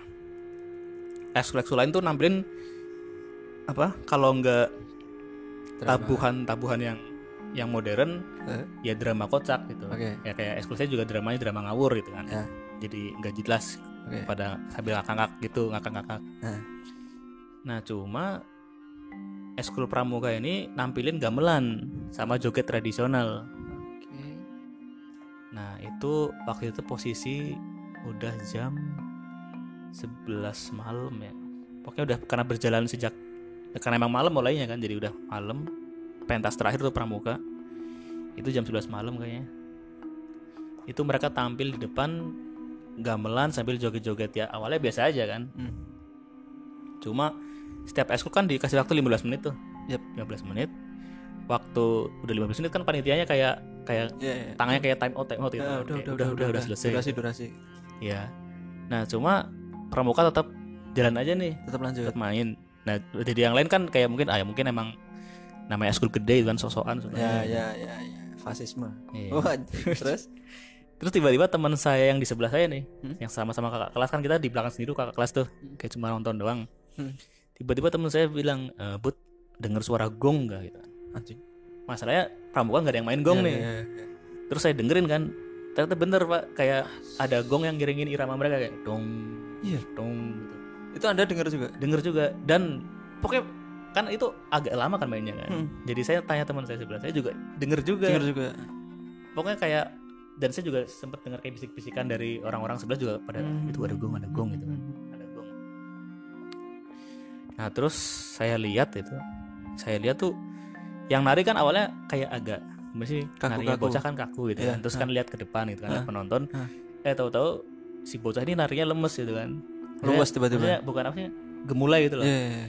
ekskul ekskul lain tuh nampilin apa kalau nggak Drama. tabuhan-tabuhan yang yang modern Eh, ya drama kocak gitu Oke. ya kayak ekskul saya juga dramanya drama ngawur gitu kan Ya. jadi nggak jelas Oke. pada sambil ngakak-ngakak gitu ngakak-ngakak Nah. nah cuma eskul pramuka ini nampilin gamelan sama joget tradisional Oke. nah itu waktu itu posisi udah jam 11 malam ya pokoknya udah karena berjalan sejak ya karena emang malam mulainya kan jadi udah malam pentas terakhir tuh pramuka itu jam 11 malam kayaknya itu mereka tampil di depan gamelan sambil joget-joget ya awalnya biasa aja kan Hmm. cuma setiap eskul kan dikasih waktu 15 menit tuh Yep. 15 menit waktu udah 15 menit kan panitianya kayak kayak Ya, ya. tangannya kayak time out time out gitu Ya, Kayak udah, udah, udah, selesai Durasi, durasi. ya nah cuma pramuka tetap jalan aja nih Tetap lanjut. tetap main nah jadi yang lain kan kayak mungkin ah ya mungkin emang namanya eskul gede kan sosokan Ya, sebenarnya ya, ya, ya. Fasisme. Iya. [LAUGHS] Wah, terus? [LAUGHS] terus tiba-tiba teman saya yang di sebelah saya nih Hmm? yang sama-sama kakak kelas kan kita di belakang sendiri kakak kelas tuh kayak cuma nonton doang Hmm. tiba-tiba teman saya bilang e, bud dengar suara gong nggak gitu Anjing. masalahnya pramuka nggak ada yang main gong Iya, nih iya, iya. terus saya dengerin kan ternyata bener pak kayak ada gong yang ngiringin irama mereka kayak dong Iya. dong gitu Itu Anda dengar juga? denger juga dan pokoknya kan itu agak lama kan mainnya kan Hmm. jadi saya tanya teman saya sebelah saya juga denger juga Dengar juga. pokoknya kayak dan saya juga sempat dengar kayak bisik-bisikan dari orang-orang sebelah juga pada Hmm. itu ada gong ada gong gitu Hmm. ada gong nah terus saya lihat itu saya lihat tuh yang nari kan awalnya kayak agak masih narinya Kaku-kaku. bocah kan kaku gitu Iya, kan terus kan lihat ke depan gitu kan Hah. penonton Hah. eh tahu-tahu si bocah ini narinya lemes gitu kan Luas Maksudnya- tiba-tiba. bukan apa sih gemulai gitu loh Iya, iya, iya.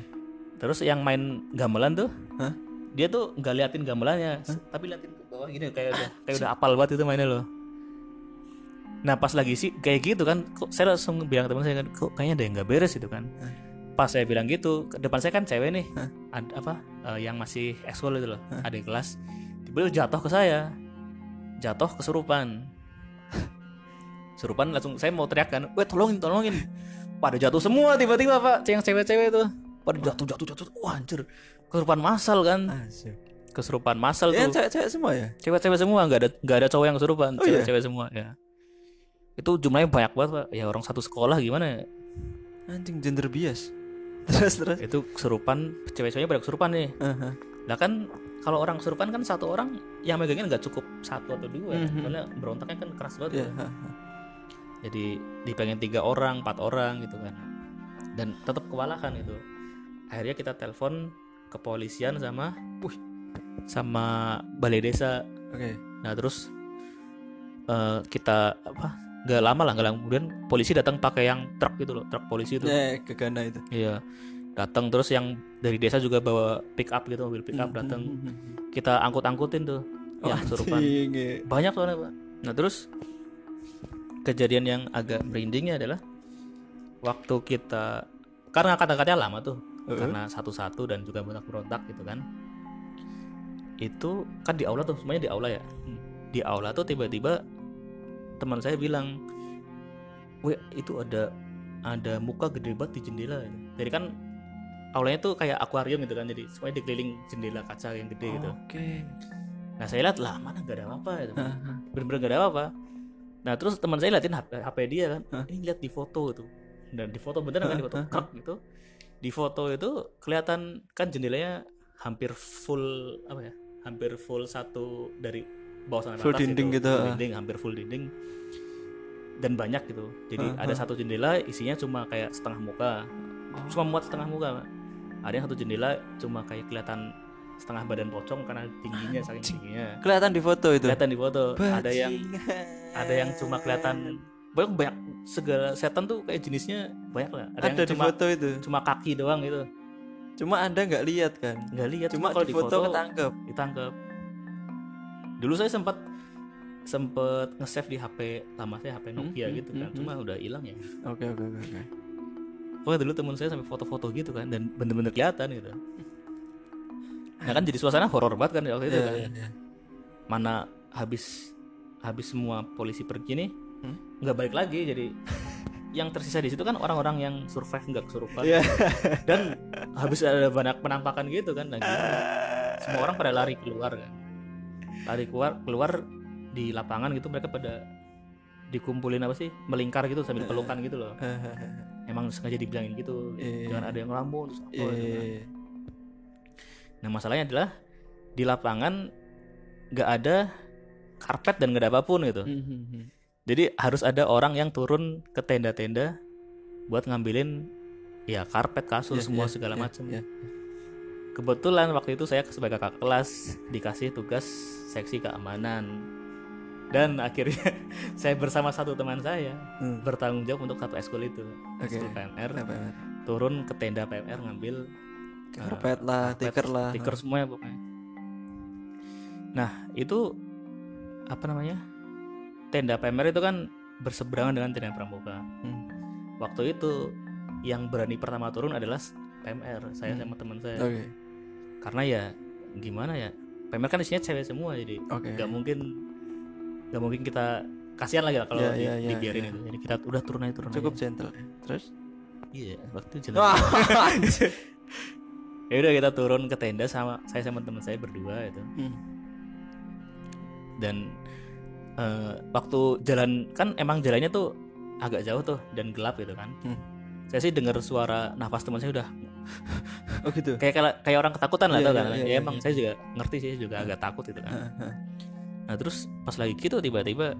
Terus yang main gamelan tuh, Hah? dia tuh nggak liatin gamelannya, tapi liatin ke bawah gini kayak udah kayak udah apal banget itu mainnya loh. Nah pas lagi sih kayak gitu kan, kok saya langsung bilang teman saya kan, kok kayaknya ada yang nggak beres itu kan. Hah? Pas saya bilang gitu, depan saya kan cewek nih, Hah? ada apa eh, yang masih ekskul itu loh, ada di kelas, tiba-tiba jatuh ke saya, jatuh kesurupan. Surupan langsung saya mau teriak kan, weh tolongin tolongin, pada jatuh semua tiba-tiba pak, yang cewek-cewek itu, pada jatuh jatuh jatuh, wah anjir, kesurupan masal kan, Asik. kesurupan masal Ya, tuh, cewek-cewek semua ya? cewek-cewek semua nggak ada nggak ada cowok yang kesurupan, Oh, iya? cewek-cewek semua ya. Itu jumlahnya banyak banget pak, ya orang satu sekolah gimana ya? Anjing gender bias. [LAUGHS] Terus terus. Itu kesurupan, cewek-ceweknya pada kesurupan nih. Aha. Lah kan kalau orang kesurupan kan satu orang yang megangin nggak cukup satu atau dua, ya. Mhm. soalnya berontaknya kan keras banget. Iya, ya. ha. Jadi dipengen tiga orang, empat orang gitu kan, dan tetap kewalahan itu. Akhirnya kita telepon kepolisian sama, wih, sama balai desa Oke. Nah terus eh, kita apa? Gak lama lah, gak lama kemudian polisi datang pakai yang truk gitu loh, truk polisi itu. Ya, ke Gana itu. Iya. Datang terus yang dari desa juga bawa pick up gitu, mobil pick up Hmm, datang. hmm, hmm. Kita angkut-angkutin tuh. Ya, kesurupan. Anjing, ya. Banyak soalnya, Pak. Nah, terus kejadian yang agak merindingnya adalah waktu kita karena kata-katanya lama tuh, Heeh. karena satu-satu dan juga banyak berontak gitu kan. Itu kan di aula tuh, semuanya di aula ya. Di aula tuh tiba-tiba teman saya bilang, "Weh, itu ada ada muka gede banget di jendela." Jadi kan aulanya tuh kayak akuarium gitu kan, jadi semuanya dikeliling jendela kaca yang gede gitu. Oke. Nah, saya lihat lah mana gak ada apa-apa gitu. Ha, ha. Bener-bener gak ada apa-apa. Nah, terus teman saya liatin HP, HP dia kan. Ini lihat di foto itu. Dan di foto beneran kan di foto krek gitu. Di foto itu kelihatan kan jendelanya hampir full apa ya? Hampir full satu dari bawah sampai Full atas dinding gitu, Full ah. dinding, hampir full dinding. Dan banyak gitu. Jadi Hah, ada hah. satu jendela isinya cuma kayak setengah muka. Cuma muat setengah muka. Ada yang satu jendela cuma kayak kelihatan setengah badan pocong karena tingginya saking tingginya. Kelihatan di foto itu. Kelihatan di foto. Ada yang Bajingan. ada yang cuma kelihatan banyak banyak segala setan tuh kayak jenisnya banyak lah ada, ada yang di cuma foto itu. cuma kaki doang gitu Cuma Anda nggak lihat kan? nggak lihat Cuma kalau di foto ketangkep. ditangkap dulu saya sempat sempet nge-save di HP lama saya HP Nokia Hmm, gitu hmm, kan hmm, cuma udah hilang ya Oke oke oke. oke. pokoknya dulu temen saya sampai foto-foto gitu kan dan bener-bener kelihatan gitu nah kan jadi suasana horor banget kan waktu itu Iya, kan iya, iya. mana habis habis semua polisi pergi nih Hmm? nggak balik lagi jadi [LAUGHS] yang tersisa di situ kan orang-orang yang survive nggak kesurupan Iya. dan habis ada banyak penampakan gitu kan nah gimana? semua orang pada lari keluar kan lari keluar keluar di lapangan gitu mereka pada dikumpulin apa sih melingkar gitu sambil pelukan gitu loh [LAUGHS] emang sengaja dibilangin gitu Iya. jangan ada yang ngelamun terus apa gitu kan. iya. nah masalahnya adalah di lapangan nggak ada karpet dan nggak ada apa pun gitu Hmm, hmm, hmm. Jadi harus ada orang yang turun ke tenda-tenda buat ngambilin ya karpet, kasur, Iya, semua iya, segala iya, macam. iya. Kebetulan waktu itu saya sebagai kakak kelas dikasih tugas seksi keamanan. Dan akhirnya [LAUGHS] saya bersama satu teman saya Hmm. bertanggung jawab untuk satu ekskul itu. Oke. Ekskul PMR apa? turun ke tenda PMR ngambil Karpet lah, karpet, tiker lah. stiker semuanya pokoknya. Nah, itu apa namanya? Tenda PMR itu kan berseberangan dengan tenda pramuka. Hmm. Waktu itu yang berani pertama turun adalah PMR, saya Hmm. sama teman saya. Oke. Karena ya gimana ya? PMR kan isinya cewek semua jadi Oke. nggak mungkin nggak mungkin kita kasihan lagi lah kalau Ya, di- ya, ya, dibiarin ya. itu. Jadi kita udah turun aja turun Cukup aja. gentle. ya. Terus? iya waktu jalan [LAUGHS] ya udah kita turun ke tenda sama saya sama teman saya berdua itu Hmm. dan eh, waktu jalan kan emang jalannya tuh agak jauh tuh dan gelap gitu kan Hmm. Saya sih dengar suara nafas teman saya udah Oh gitu. [LAUGHS] kayak kayak, orang ketakutan lah Iya, tau iya, kan iya, ya iya, emang iya. saya juga ngerti sih juga agak takut gitu kan nah terus pas lagi gitu tiba-tiba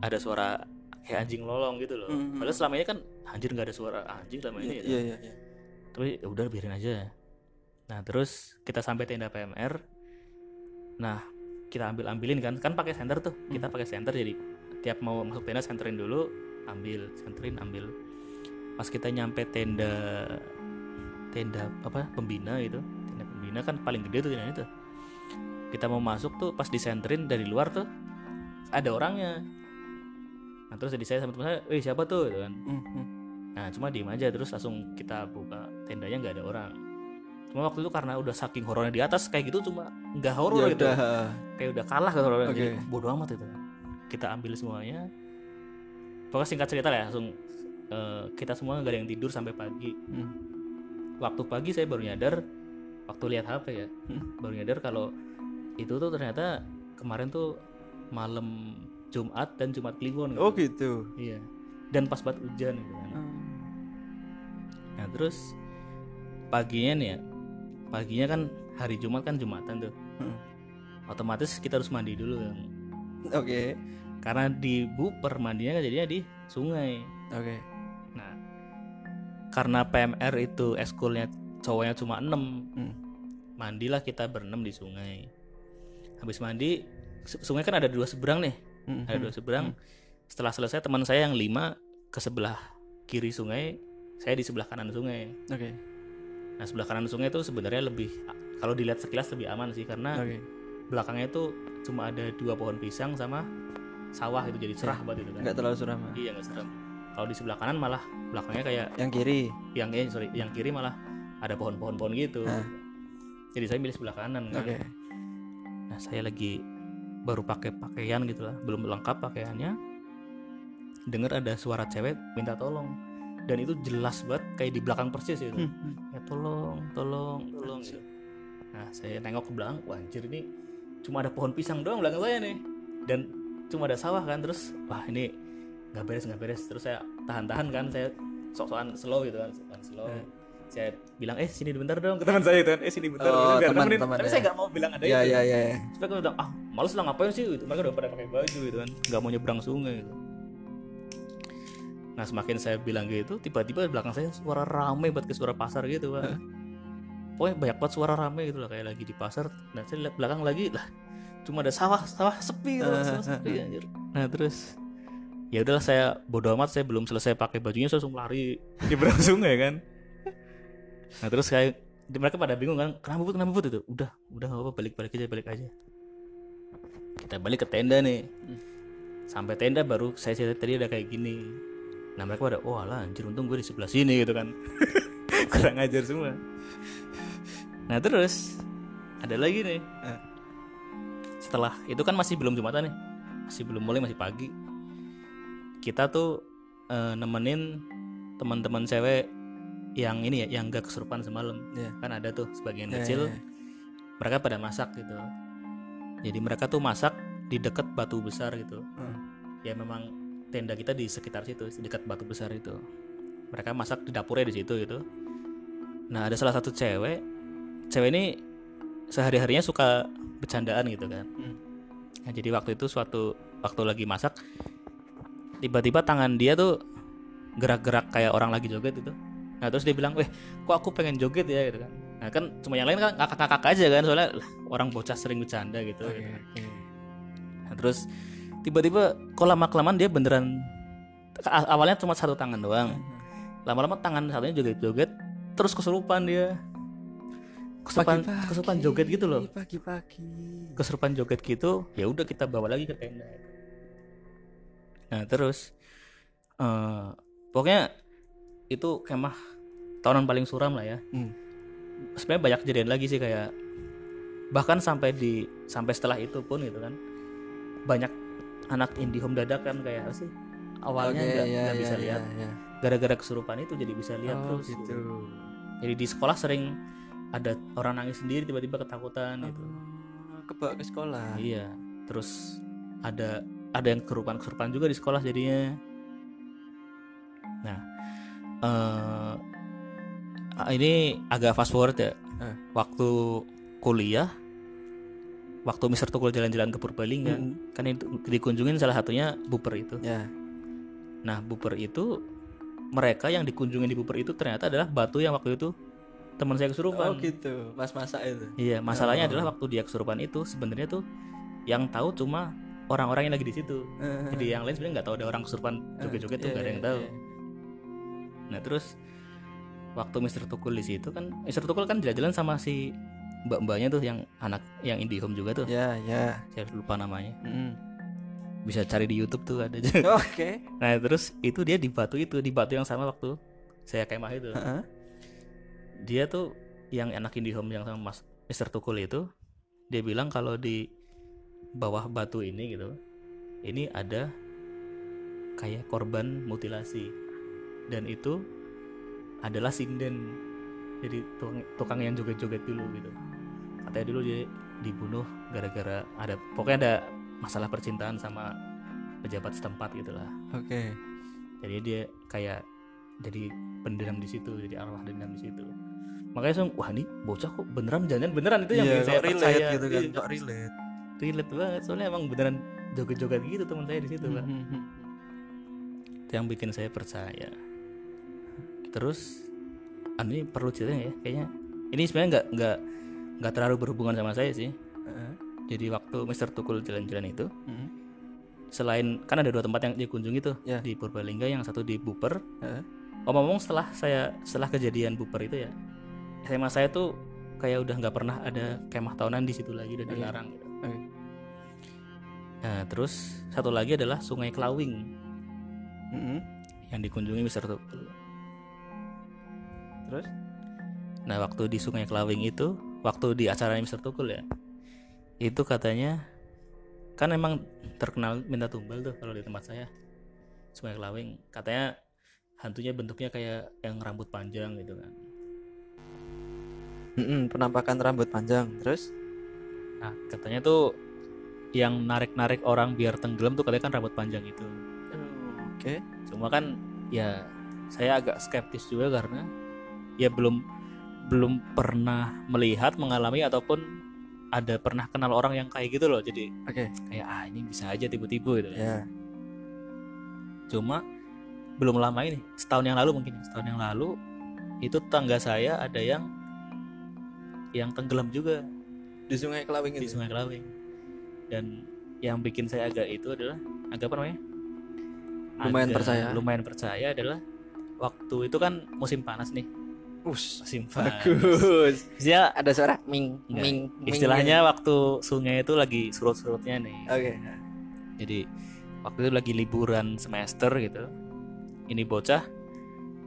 ada suara kayak anjing lolong gitu loh Hmm, hmm. padahal selama ini kan anjir nggak ada suara anjing selama ini Iya gitu. iya iya. iya. tapi ya udah biarin aja nah terus kita sampai tenda PMR nah kita ambil ambilin kan kan pakai senter tuh kita pakai senter jadi tiap mau masuk tenda senterin dulu ambil senterin ambil pas kita nyampe tenda tenda apa pembina itu tenda pembina kan paling gede tuh tenda itu kita mau masuk tuh pas disenterin dari luar tuh ada orangnya nah terus jadi saya sama teman saya, eh siapa tuh gitu kan Hmm, hmm. Nah cuma diem aja terus langsung kita buka tendanya nggak ada orang. Cuma waktu itu karena udah saking horornya di atas kayak gitu cuma nggak horor Ya gitu. udah. Kayak udah kalah gitu horornya. Oke. Jadi bodo amat itu. Kita ambil semuanya. Pokoknya singkat cerita lah ya, langsung eh, kita semua nggak ada yang tidur sampai pagi. Hmm. Waktu pagi saya baru nyadar waktu lihat HP ya, Hmm. baru nyadar kalau itu tuh ternyata kemarin tuh malam Jumat dan Jumat Kliwon. gitu. Oh gitu. Iya. Dan pas banget hujan gitu kan. Nah terus paginya nih ya, paginya kan hari Jumat kan Jumatan tuh. Hmm. Otomatis kita harus mandi dulu kan. Oke. Karena di Buper mandinya kan jadinya di sungai. Oke. Nah, karena PMR itu eskulnya cowoknya cuma 6 Hmm. Mandilah kita berenam di sungai. Habis mandi, su- sungai kan ada dua seberang nih, Hmm, ada hmm. dua seberang. Setelah selesai teman saya yang lima ke sebelah kiri sungai, saya di sebelah kanan sungai. Oke. Nah sebelah kanan sungai itu sebenarnya lebih kalau dilihat sekilas lebih aman sih karena Oke. belakangnya itu cuma ada dua pohon pisang sama sawah itu jadi cerah banget itu kan. Nggak terlalu suram. ah. Iya nggak serem. Kalau di sebelah kanan malah belakangnya kayak Yang kiri. yang eh sorry yang kiri malah ada pohon-pohon-pohon gitu. Nah. Jadi saya milih sebelah kanan kan. Nah saya lagi baru pakai pakaian gitu lah, belum lengkap pakaiannya. Dengar ada suara cewek minta tolong dan itu jelas banget kayak di belakang persis gitu. Hmm, hmm. ya tolong tolong tolong gitu. nah saya nengok ke belakang wah anjir ini cuma ada pohon pisang doang belakang saya nih dan cuma ada sawah kan terus wah ini nggak beres nggak beres terus saya tahan-tahan kan saya sok-sokan slow gitu kan sokan slow Hmm. saya bilang eh sini bentar dong ke teman saya itu kan eh sini bentar Oh, biar teman- teman tapi ya. saya nggak mau bilang ada Iya itu iya iya. Terus mereka bilang ah males lah ngapain sih gitu. mereka udah pada pakai baju gitu kan nggak mau nyebrang sungai gitu. nah semakin saya bilang gitu tiba-tiba di belakang saya suara rame buat ke suara pasar gitu pak pokoknya banyak banget suara rame gitu lah kayak lagi di pasar dan saya lihat belakang lagi lah cuma ada sawah sawah sepi gitu sawah sepi anjir. nah terus ya udahlah saya bodo amat saya belum selesai pakai bajunya saya langsung lari. Di sungai kan? Nah terus kayak mereka pada bingung kan kenapa put? Kenapa put? Itu udah udah nggak apa balik balik aja balik aja. Kita balik ke tenda nih. Sampai tenda baru saya cerita tadi ada kayak gini. Nah mereka pada oh alah anjir untung gue di sebelah sini gitu kan. [LAUGHS] Kurang ajar semua. Nah terus ada lagi nih. Eh. setelah itu kan masih belum jumatan nih. Masih belum mulai masih pagi kita tuh eh, nemenin teman-teman cewek yang ini ya yang gak kesurupan semalam Iya. kan ada tuh sebagian Iya, kecil iya, iya. mereka pada masak gitu jadi mereka tuh masak di dekat batu besar gitu Hmm. ya memang tenda kita di sekitar situ di dekat batu besar itu mereka masak di dapurnya di situ gitu nah ada salah satu cewek cewek ini sehari harinya suka bercandaan gitu kan Hmm. nah, jadi waktu itu suatu waktu lagi masak tiba-tiba tangan dia tuh gerak-gerak kayak orang lagi joget gitu nah terus dia bilang weh kok aku pengen joget ya gitu kan nah kan cuma yang lain kan ngakak-ngakak aja kan soalnya lah, orang bocah sering bercanda gitu, Oke, gitu. Nah, terus tiba-tiba kok lama kelamaan dia beneran awalnya cuma satu tangan doang. Lama-lama tangan satunya joget-joget terus kesurupan dia. Kesurupan Pagi-pagi, kesurupan joget gitu loh. Pagi-pagi. Kesurupan joget gitu, ya udah kita bawa lagi ke tenda. Nah, terus eh pokoknya itu kemah tahunan paling suram lah ya. Hmm. Sebenarnya banyak kejadian lagi sih kayak bahkan sampai di sampai setelah itu pun gitu kan banyak anak indihome dadakan kayak apa sih awalnya Oke, nggak ya, nggak ya, bisa ya, lihat ya. gara-gara kesurupan itu jadi bisa lihat Oh, terus gitu. gitu. jadi di sekolah sering ada orang nangis sendiri tiba-tiba ketakutan gitu Oh, kebawa ke sekolah. iya terus ada ada yang kesurupan juga di sekolah jadinya nah ah, ini agak fast forward ya Eh. waktu kuliah waktu Mister Tukul jalan-jalan ke Purbalingga Mm-mm. kan itu dikunjungin salah satunya Buper itu Ya. Nah, buper itu mereka yang dikunjungi di buper itu ternyata adalah batu yang waktu itu teman saya kesurupan. Oh gitu. Pas masak itu. Iya, masalahnya Oh. adalah waktu dia kesurupan itu sebenarnya tuh yang tahu cuma orang-orang yang lagi di situ. Jadi yang lain sebenarnya nggak tahu ada orang kesurupan joget-joget tuh Iya, nggak ada yang iya, tahu. iya. Nah, terus waktu Mister Tukul di situ kan Mister Tukul kan jalan-jalan sama si mbak-mbaknya tuh yang anak yang IndiHome juga tuh. Ya, ya. Saya lupa namanya. Mm. Bisa cari di YouTube tuh ada. [LAUGHS] Oke. nah, terus itu dia di batu itu, di batu yang sama waktu saya kemah itu. Heeh. dia tuh yang anak IndiHome yang sama Mas Mister Tukul itu dia bilang kalau di bawah batu ini gitu. Ini ada kayak korban mutilasi. Dan itu adalah sinden. Jadi tukang, tukang yang joget-joget dulu gitu. Katanya dulu dia dibunuh gara-gara ada pokoknya ada masalah percintaan sama pejabat setempat gitulah. Oke. jadi dia kayak jadi pendendam di situ jadi arwah dendam di situ. Makanya saya wah ini bocah kok beneran jangan beneran. Itu yang bikin saya relate percaya gitu kan. Iya, relate. Relate banget soalnya emang beneran joget-joget gitu teman saya di situ pak Mhm. itu yang bikin saya percaya terus ah, ini perlu ceritanya ya kayaknya ini sebenarnya nggak nggak nggak terlalu berhubungan sama saya sih jadi waktu Mister Tukul jalan-jalan itu selain kan ada dua tempat yang dikunjungi tuh Ya. di Purbalingga yang satu di Buper Heeh. Omong-omong setelah saya setelah kejadian buper itu ya SMA saya tuh kayak udah nggak pernah ada kemah tahunan di situ lagi udah Oke. dilarang gitu. Oke. Nah terus satu lagi adalah Sungai Kelawing Mhm. yang dikunjungi Mister Tukul. Terus? Nah waktu di Sungai Kelawing itu waktu di acara Mister Tukul ya itu katanya kan emang terkenal minta tumbal tuh kalau di tempat saya Sungai Kelawing katanya hantunya bentuknya kayak yang rambut panjang gitu kan Mhm, penampakan rambut panjang. Terus? Nah, katanya tuh yang narik-narik orang biar tenggelam tuh katanya kan rambut panjang itu. Oke. Cuma kan ya saya agak skeptis juga karena ya belum belum pernah melihat, mengalami ataupun ada pernah kenal orang yang kayak gitu loh. Jadi Oke. kayak ah ini bisa aja tiba-tiba gitu. Ya. Cuma belum lama ini, setahun yang lalu mungkin, setahun yang lalu itu tangga saya ada yang yang tenggelam juga Di Sungai Kelawing di itu. Sungai Kelawing dan yang bikin saya agak itu adalah agak apa namanya Lumayan Agak percaya. lumayan percaya adalah waktu itu kan musim panas nih Us. musim panas Bagus. dia Ada suara ming Enggak. ming. ming istilahnya waktu sungai itu lagi surut-surutnya nih gitu. Oke. jadi waktu itu lagi liburan semester gitu ini bocah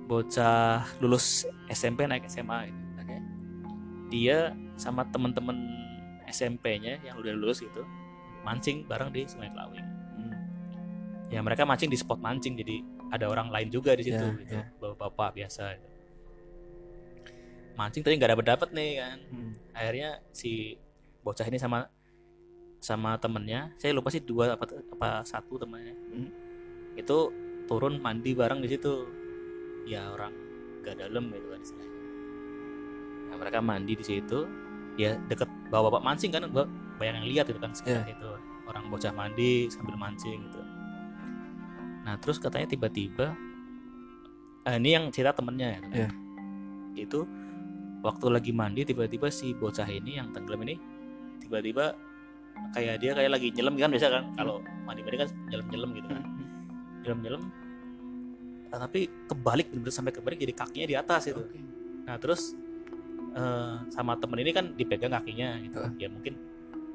bocah lulus SMP naik SMA gitu. Dia sama temen-temen SMP-nya yang udah lulus gitu mancing bareng di Sungai Kelawing Hmm. ya mereka mancing di spot mancing jadi ada orang lain juga di situ Ya, gitu ya. bapak-bapak biasa gitu. mancing tapi nggak dapet dapet nih kan Hmm. akhirnya si bocah ini sama sama temennya saya lupa sih dua apa apa satu temennya Hmm. itu turun mandi bareng di situ ya orang gak dalam gitu kan istilahnya nah, mereka mandi di situ. Ya deket bawa bapak mancing kan gua banyak yang lihat gitu kan sekitar itu. Orang bocah mandi sambil mancing gitu. Nah terus katanya tiba-tiba eh, ini yang cerita temennya ya Iya. itu waktu lagi mandi tiba-tiba si bocah ini yang tenggelam ini tiba-tiba kayak dia kayak lagi nyelam kan biasa kan. Kalau mandi-mandi kan nyelam-nyelam gitu kan. Hmm. nyelam-nyelam Nah, tapi kebalik bener sampai kebalik jadi kakinya di atas itu. Nah terus eh, sama temen ini kan dipegang kakinya gitu. Heeh. ya mungkin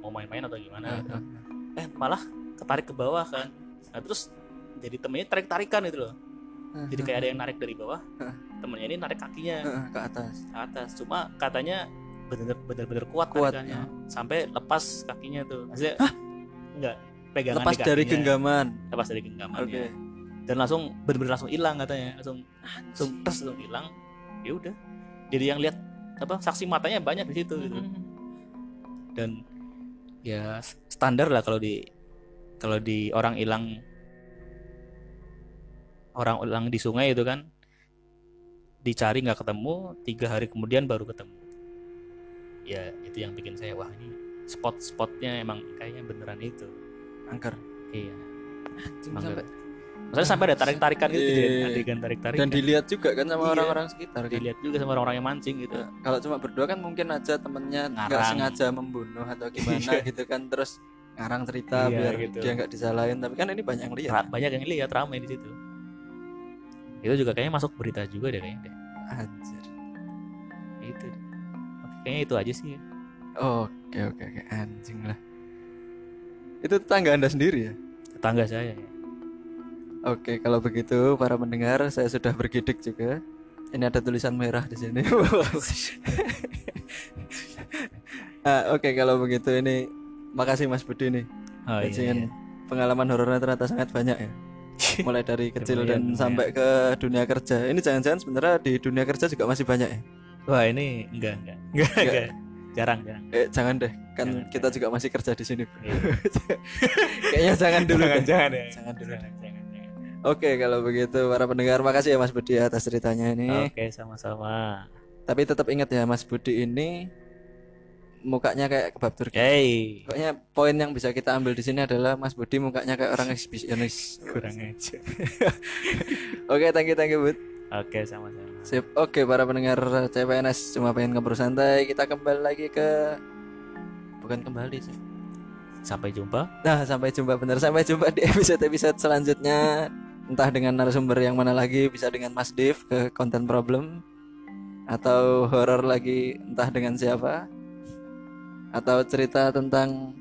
mau main-main atau gimana gitu. ah. eh malah ketarik ke bawah kan. Nah terus jadi temennya tarik tarikan itu loh jadi kayak ada yang narik dari bawah temennya ini narik kakinya. Ke atas. ke atas. Cuma katanya bener bener-bener kuat, Kuat, tarikannya. sampai lepas kakinya tuh. Maksudnya enggak pegangan Lepas di dari genggaman. lepas dari genggamannya Oke. dan langsung bener-bener langsung hilang katanya. Langsung langsung tes langsung hilang. Ya udah. Jadi yang lihat apa saksi matanya banyak di situ gitu. Hmm. dan ya standar lah kalau di kalau di orang hilang orang hilang di sungai itu kan dicari nggak ketemu tiga hari kemudian baru ketemu. Ya itu yang bikin saya wah ini spot-spotnya emang kayaknya beneran itu. Angker. Iya. Anjing, Angker. sampai- Maksudnya sampai ada tarik-tarikan gitu Iya. jadi adegan tarik-tarikan. Dan dilihat juga kan sama Iya. orang-orang sekitar kan dilihat juga sama orang-orang yang mancing gitu. Ya, kalau cuma berdua kan mungkin aja temennya nggak sengaja membunuh atau [LAUGHS] gimana Iya. gitu kan terus ngarang cerita Iya, biar gitu. dia nggak disalahin. Tapi kan ini banyak yang lihat. Ra- banyak yang lihat ramai di situ. Itu juga kayaknya masuk berita juga deh kayaknya deh. anjir. Itu. Kayaknya itu aja sih. Oke oke oke. Anjing lah. Itu tetangga anda sendiri ya? Tetangga saya. ya. Oke, kalau begitu para pendengar, saya sudah bergidik juga. Ini ada tulisan merah di sini. [LAUGHS] Ah, Oke, kalau begitu ini makasih Mas Budi nih. oh, iya, iya. pengalaman horornya ternyata sangat banyak ya. [LAUGHS] Mulai dari kecil dan lumayan. sampai ke dunia kerja. Ini jangan-jangan sebenarnya di dunia kerja juga masih banyak ya? wah ini enggak enggak [LAUGHS] enggak, enggak. jarang jarang Eh, jangan deh. Kan Jangan, kita juga masih kerja di sini. Iya. Kayaknya jangan dulu jangan deh. jangan ya Jangan dulu. jangan, jangan, jangan. Oke, kalau begitu para pendengar, makasih ya Mas Budi atas ceritanya ini. oke sama-sama Tapi tetap ingat ya Mas Budi ini mukanya kayak kebab Turki. hey Pokoknya poin yang bisa kita ambil di sini adalah Mas Budi mukanya kayak orang eksibisionis. kurang aja [LAUGHS] Oke, thank you thank you Bud. oke sama-sama Sip. Oke, para pendengar CPNS cuma pengen ngobrol santai, kita kembali lagi ke bukan kembali sih. sampai jumpa Nah, sampai jumpa bener sampai jumpa di episode-episode selanjutnya. Entah dengan narasumber yang mana lagi, bisa dengan Mas Dev ke konten problem atau horor lagi entah dengan siapa atau cerita tentang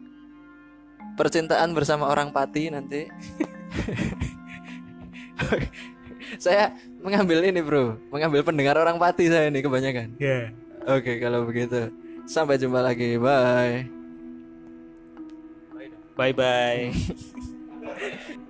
percintaan bersama orang pati nanti. [LAUGHS] saya mengambil ini, Bro. Mengambil pendengar orang pati saya ini kebanyakan. ya Oke, kalau begitu. Sampai jumpa lagi. Bye. bye bye [LAUGHS]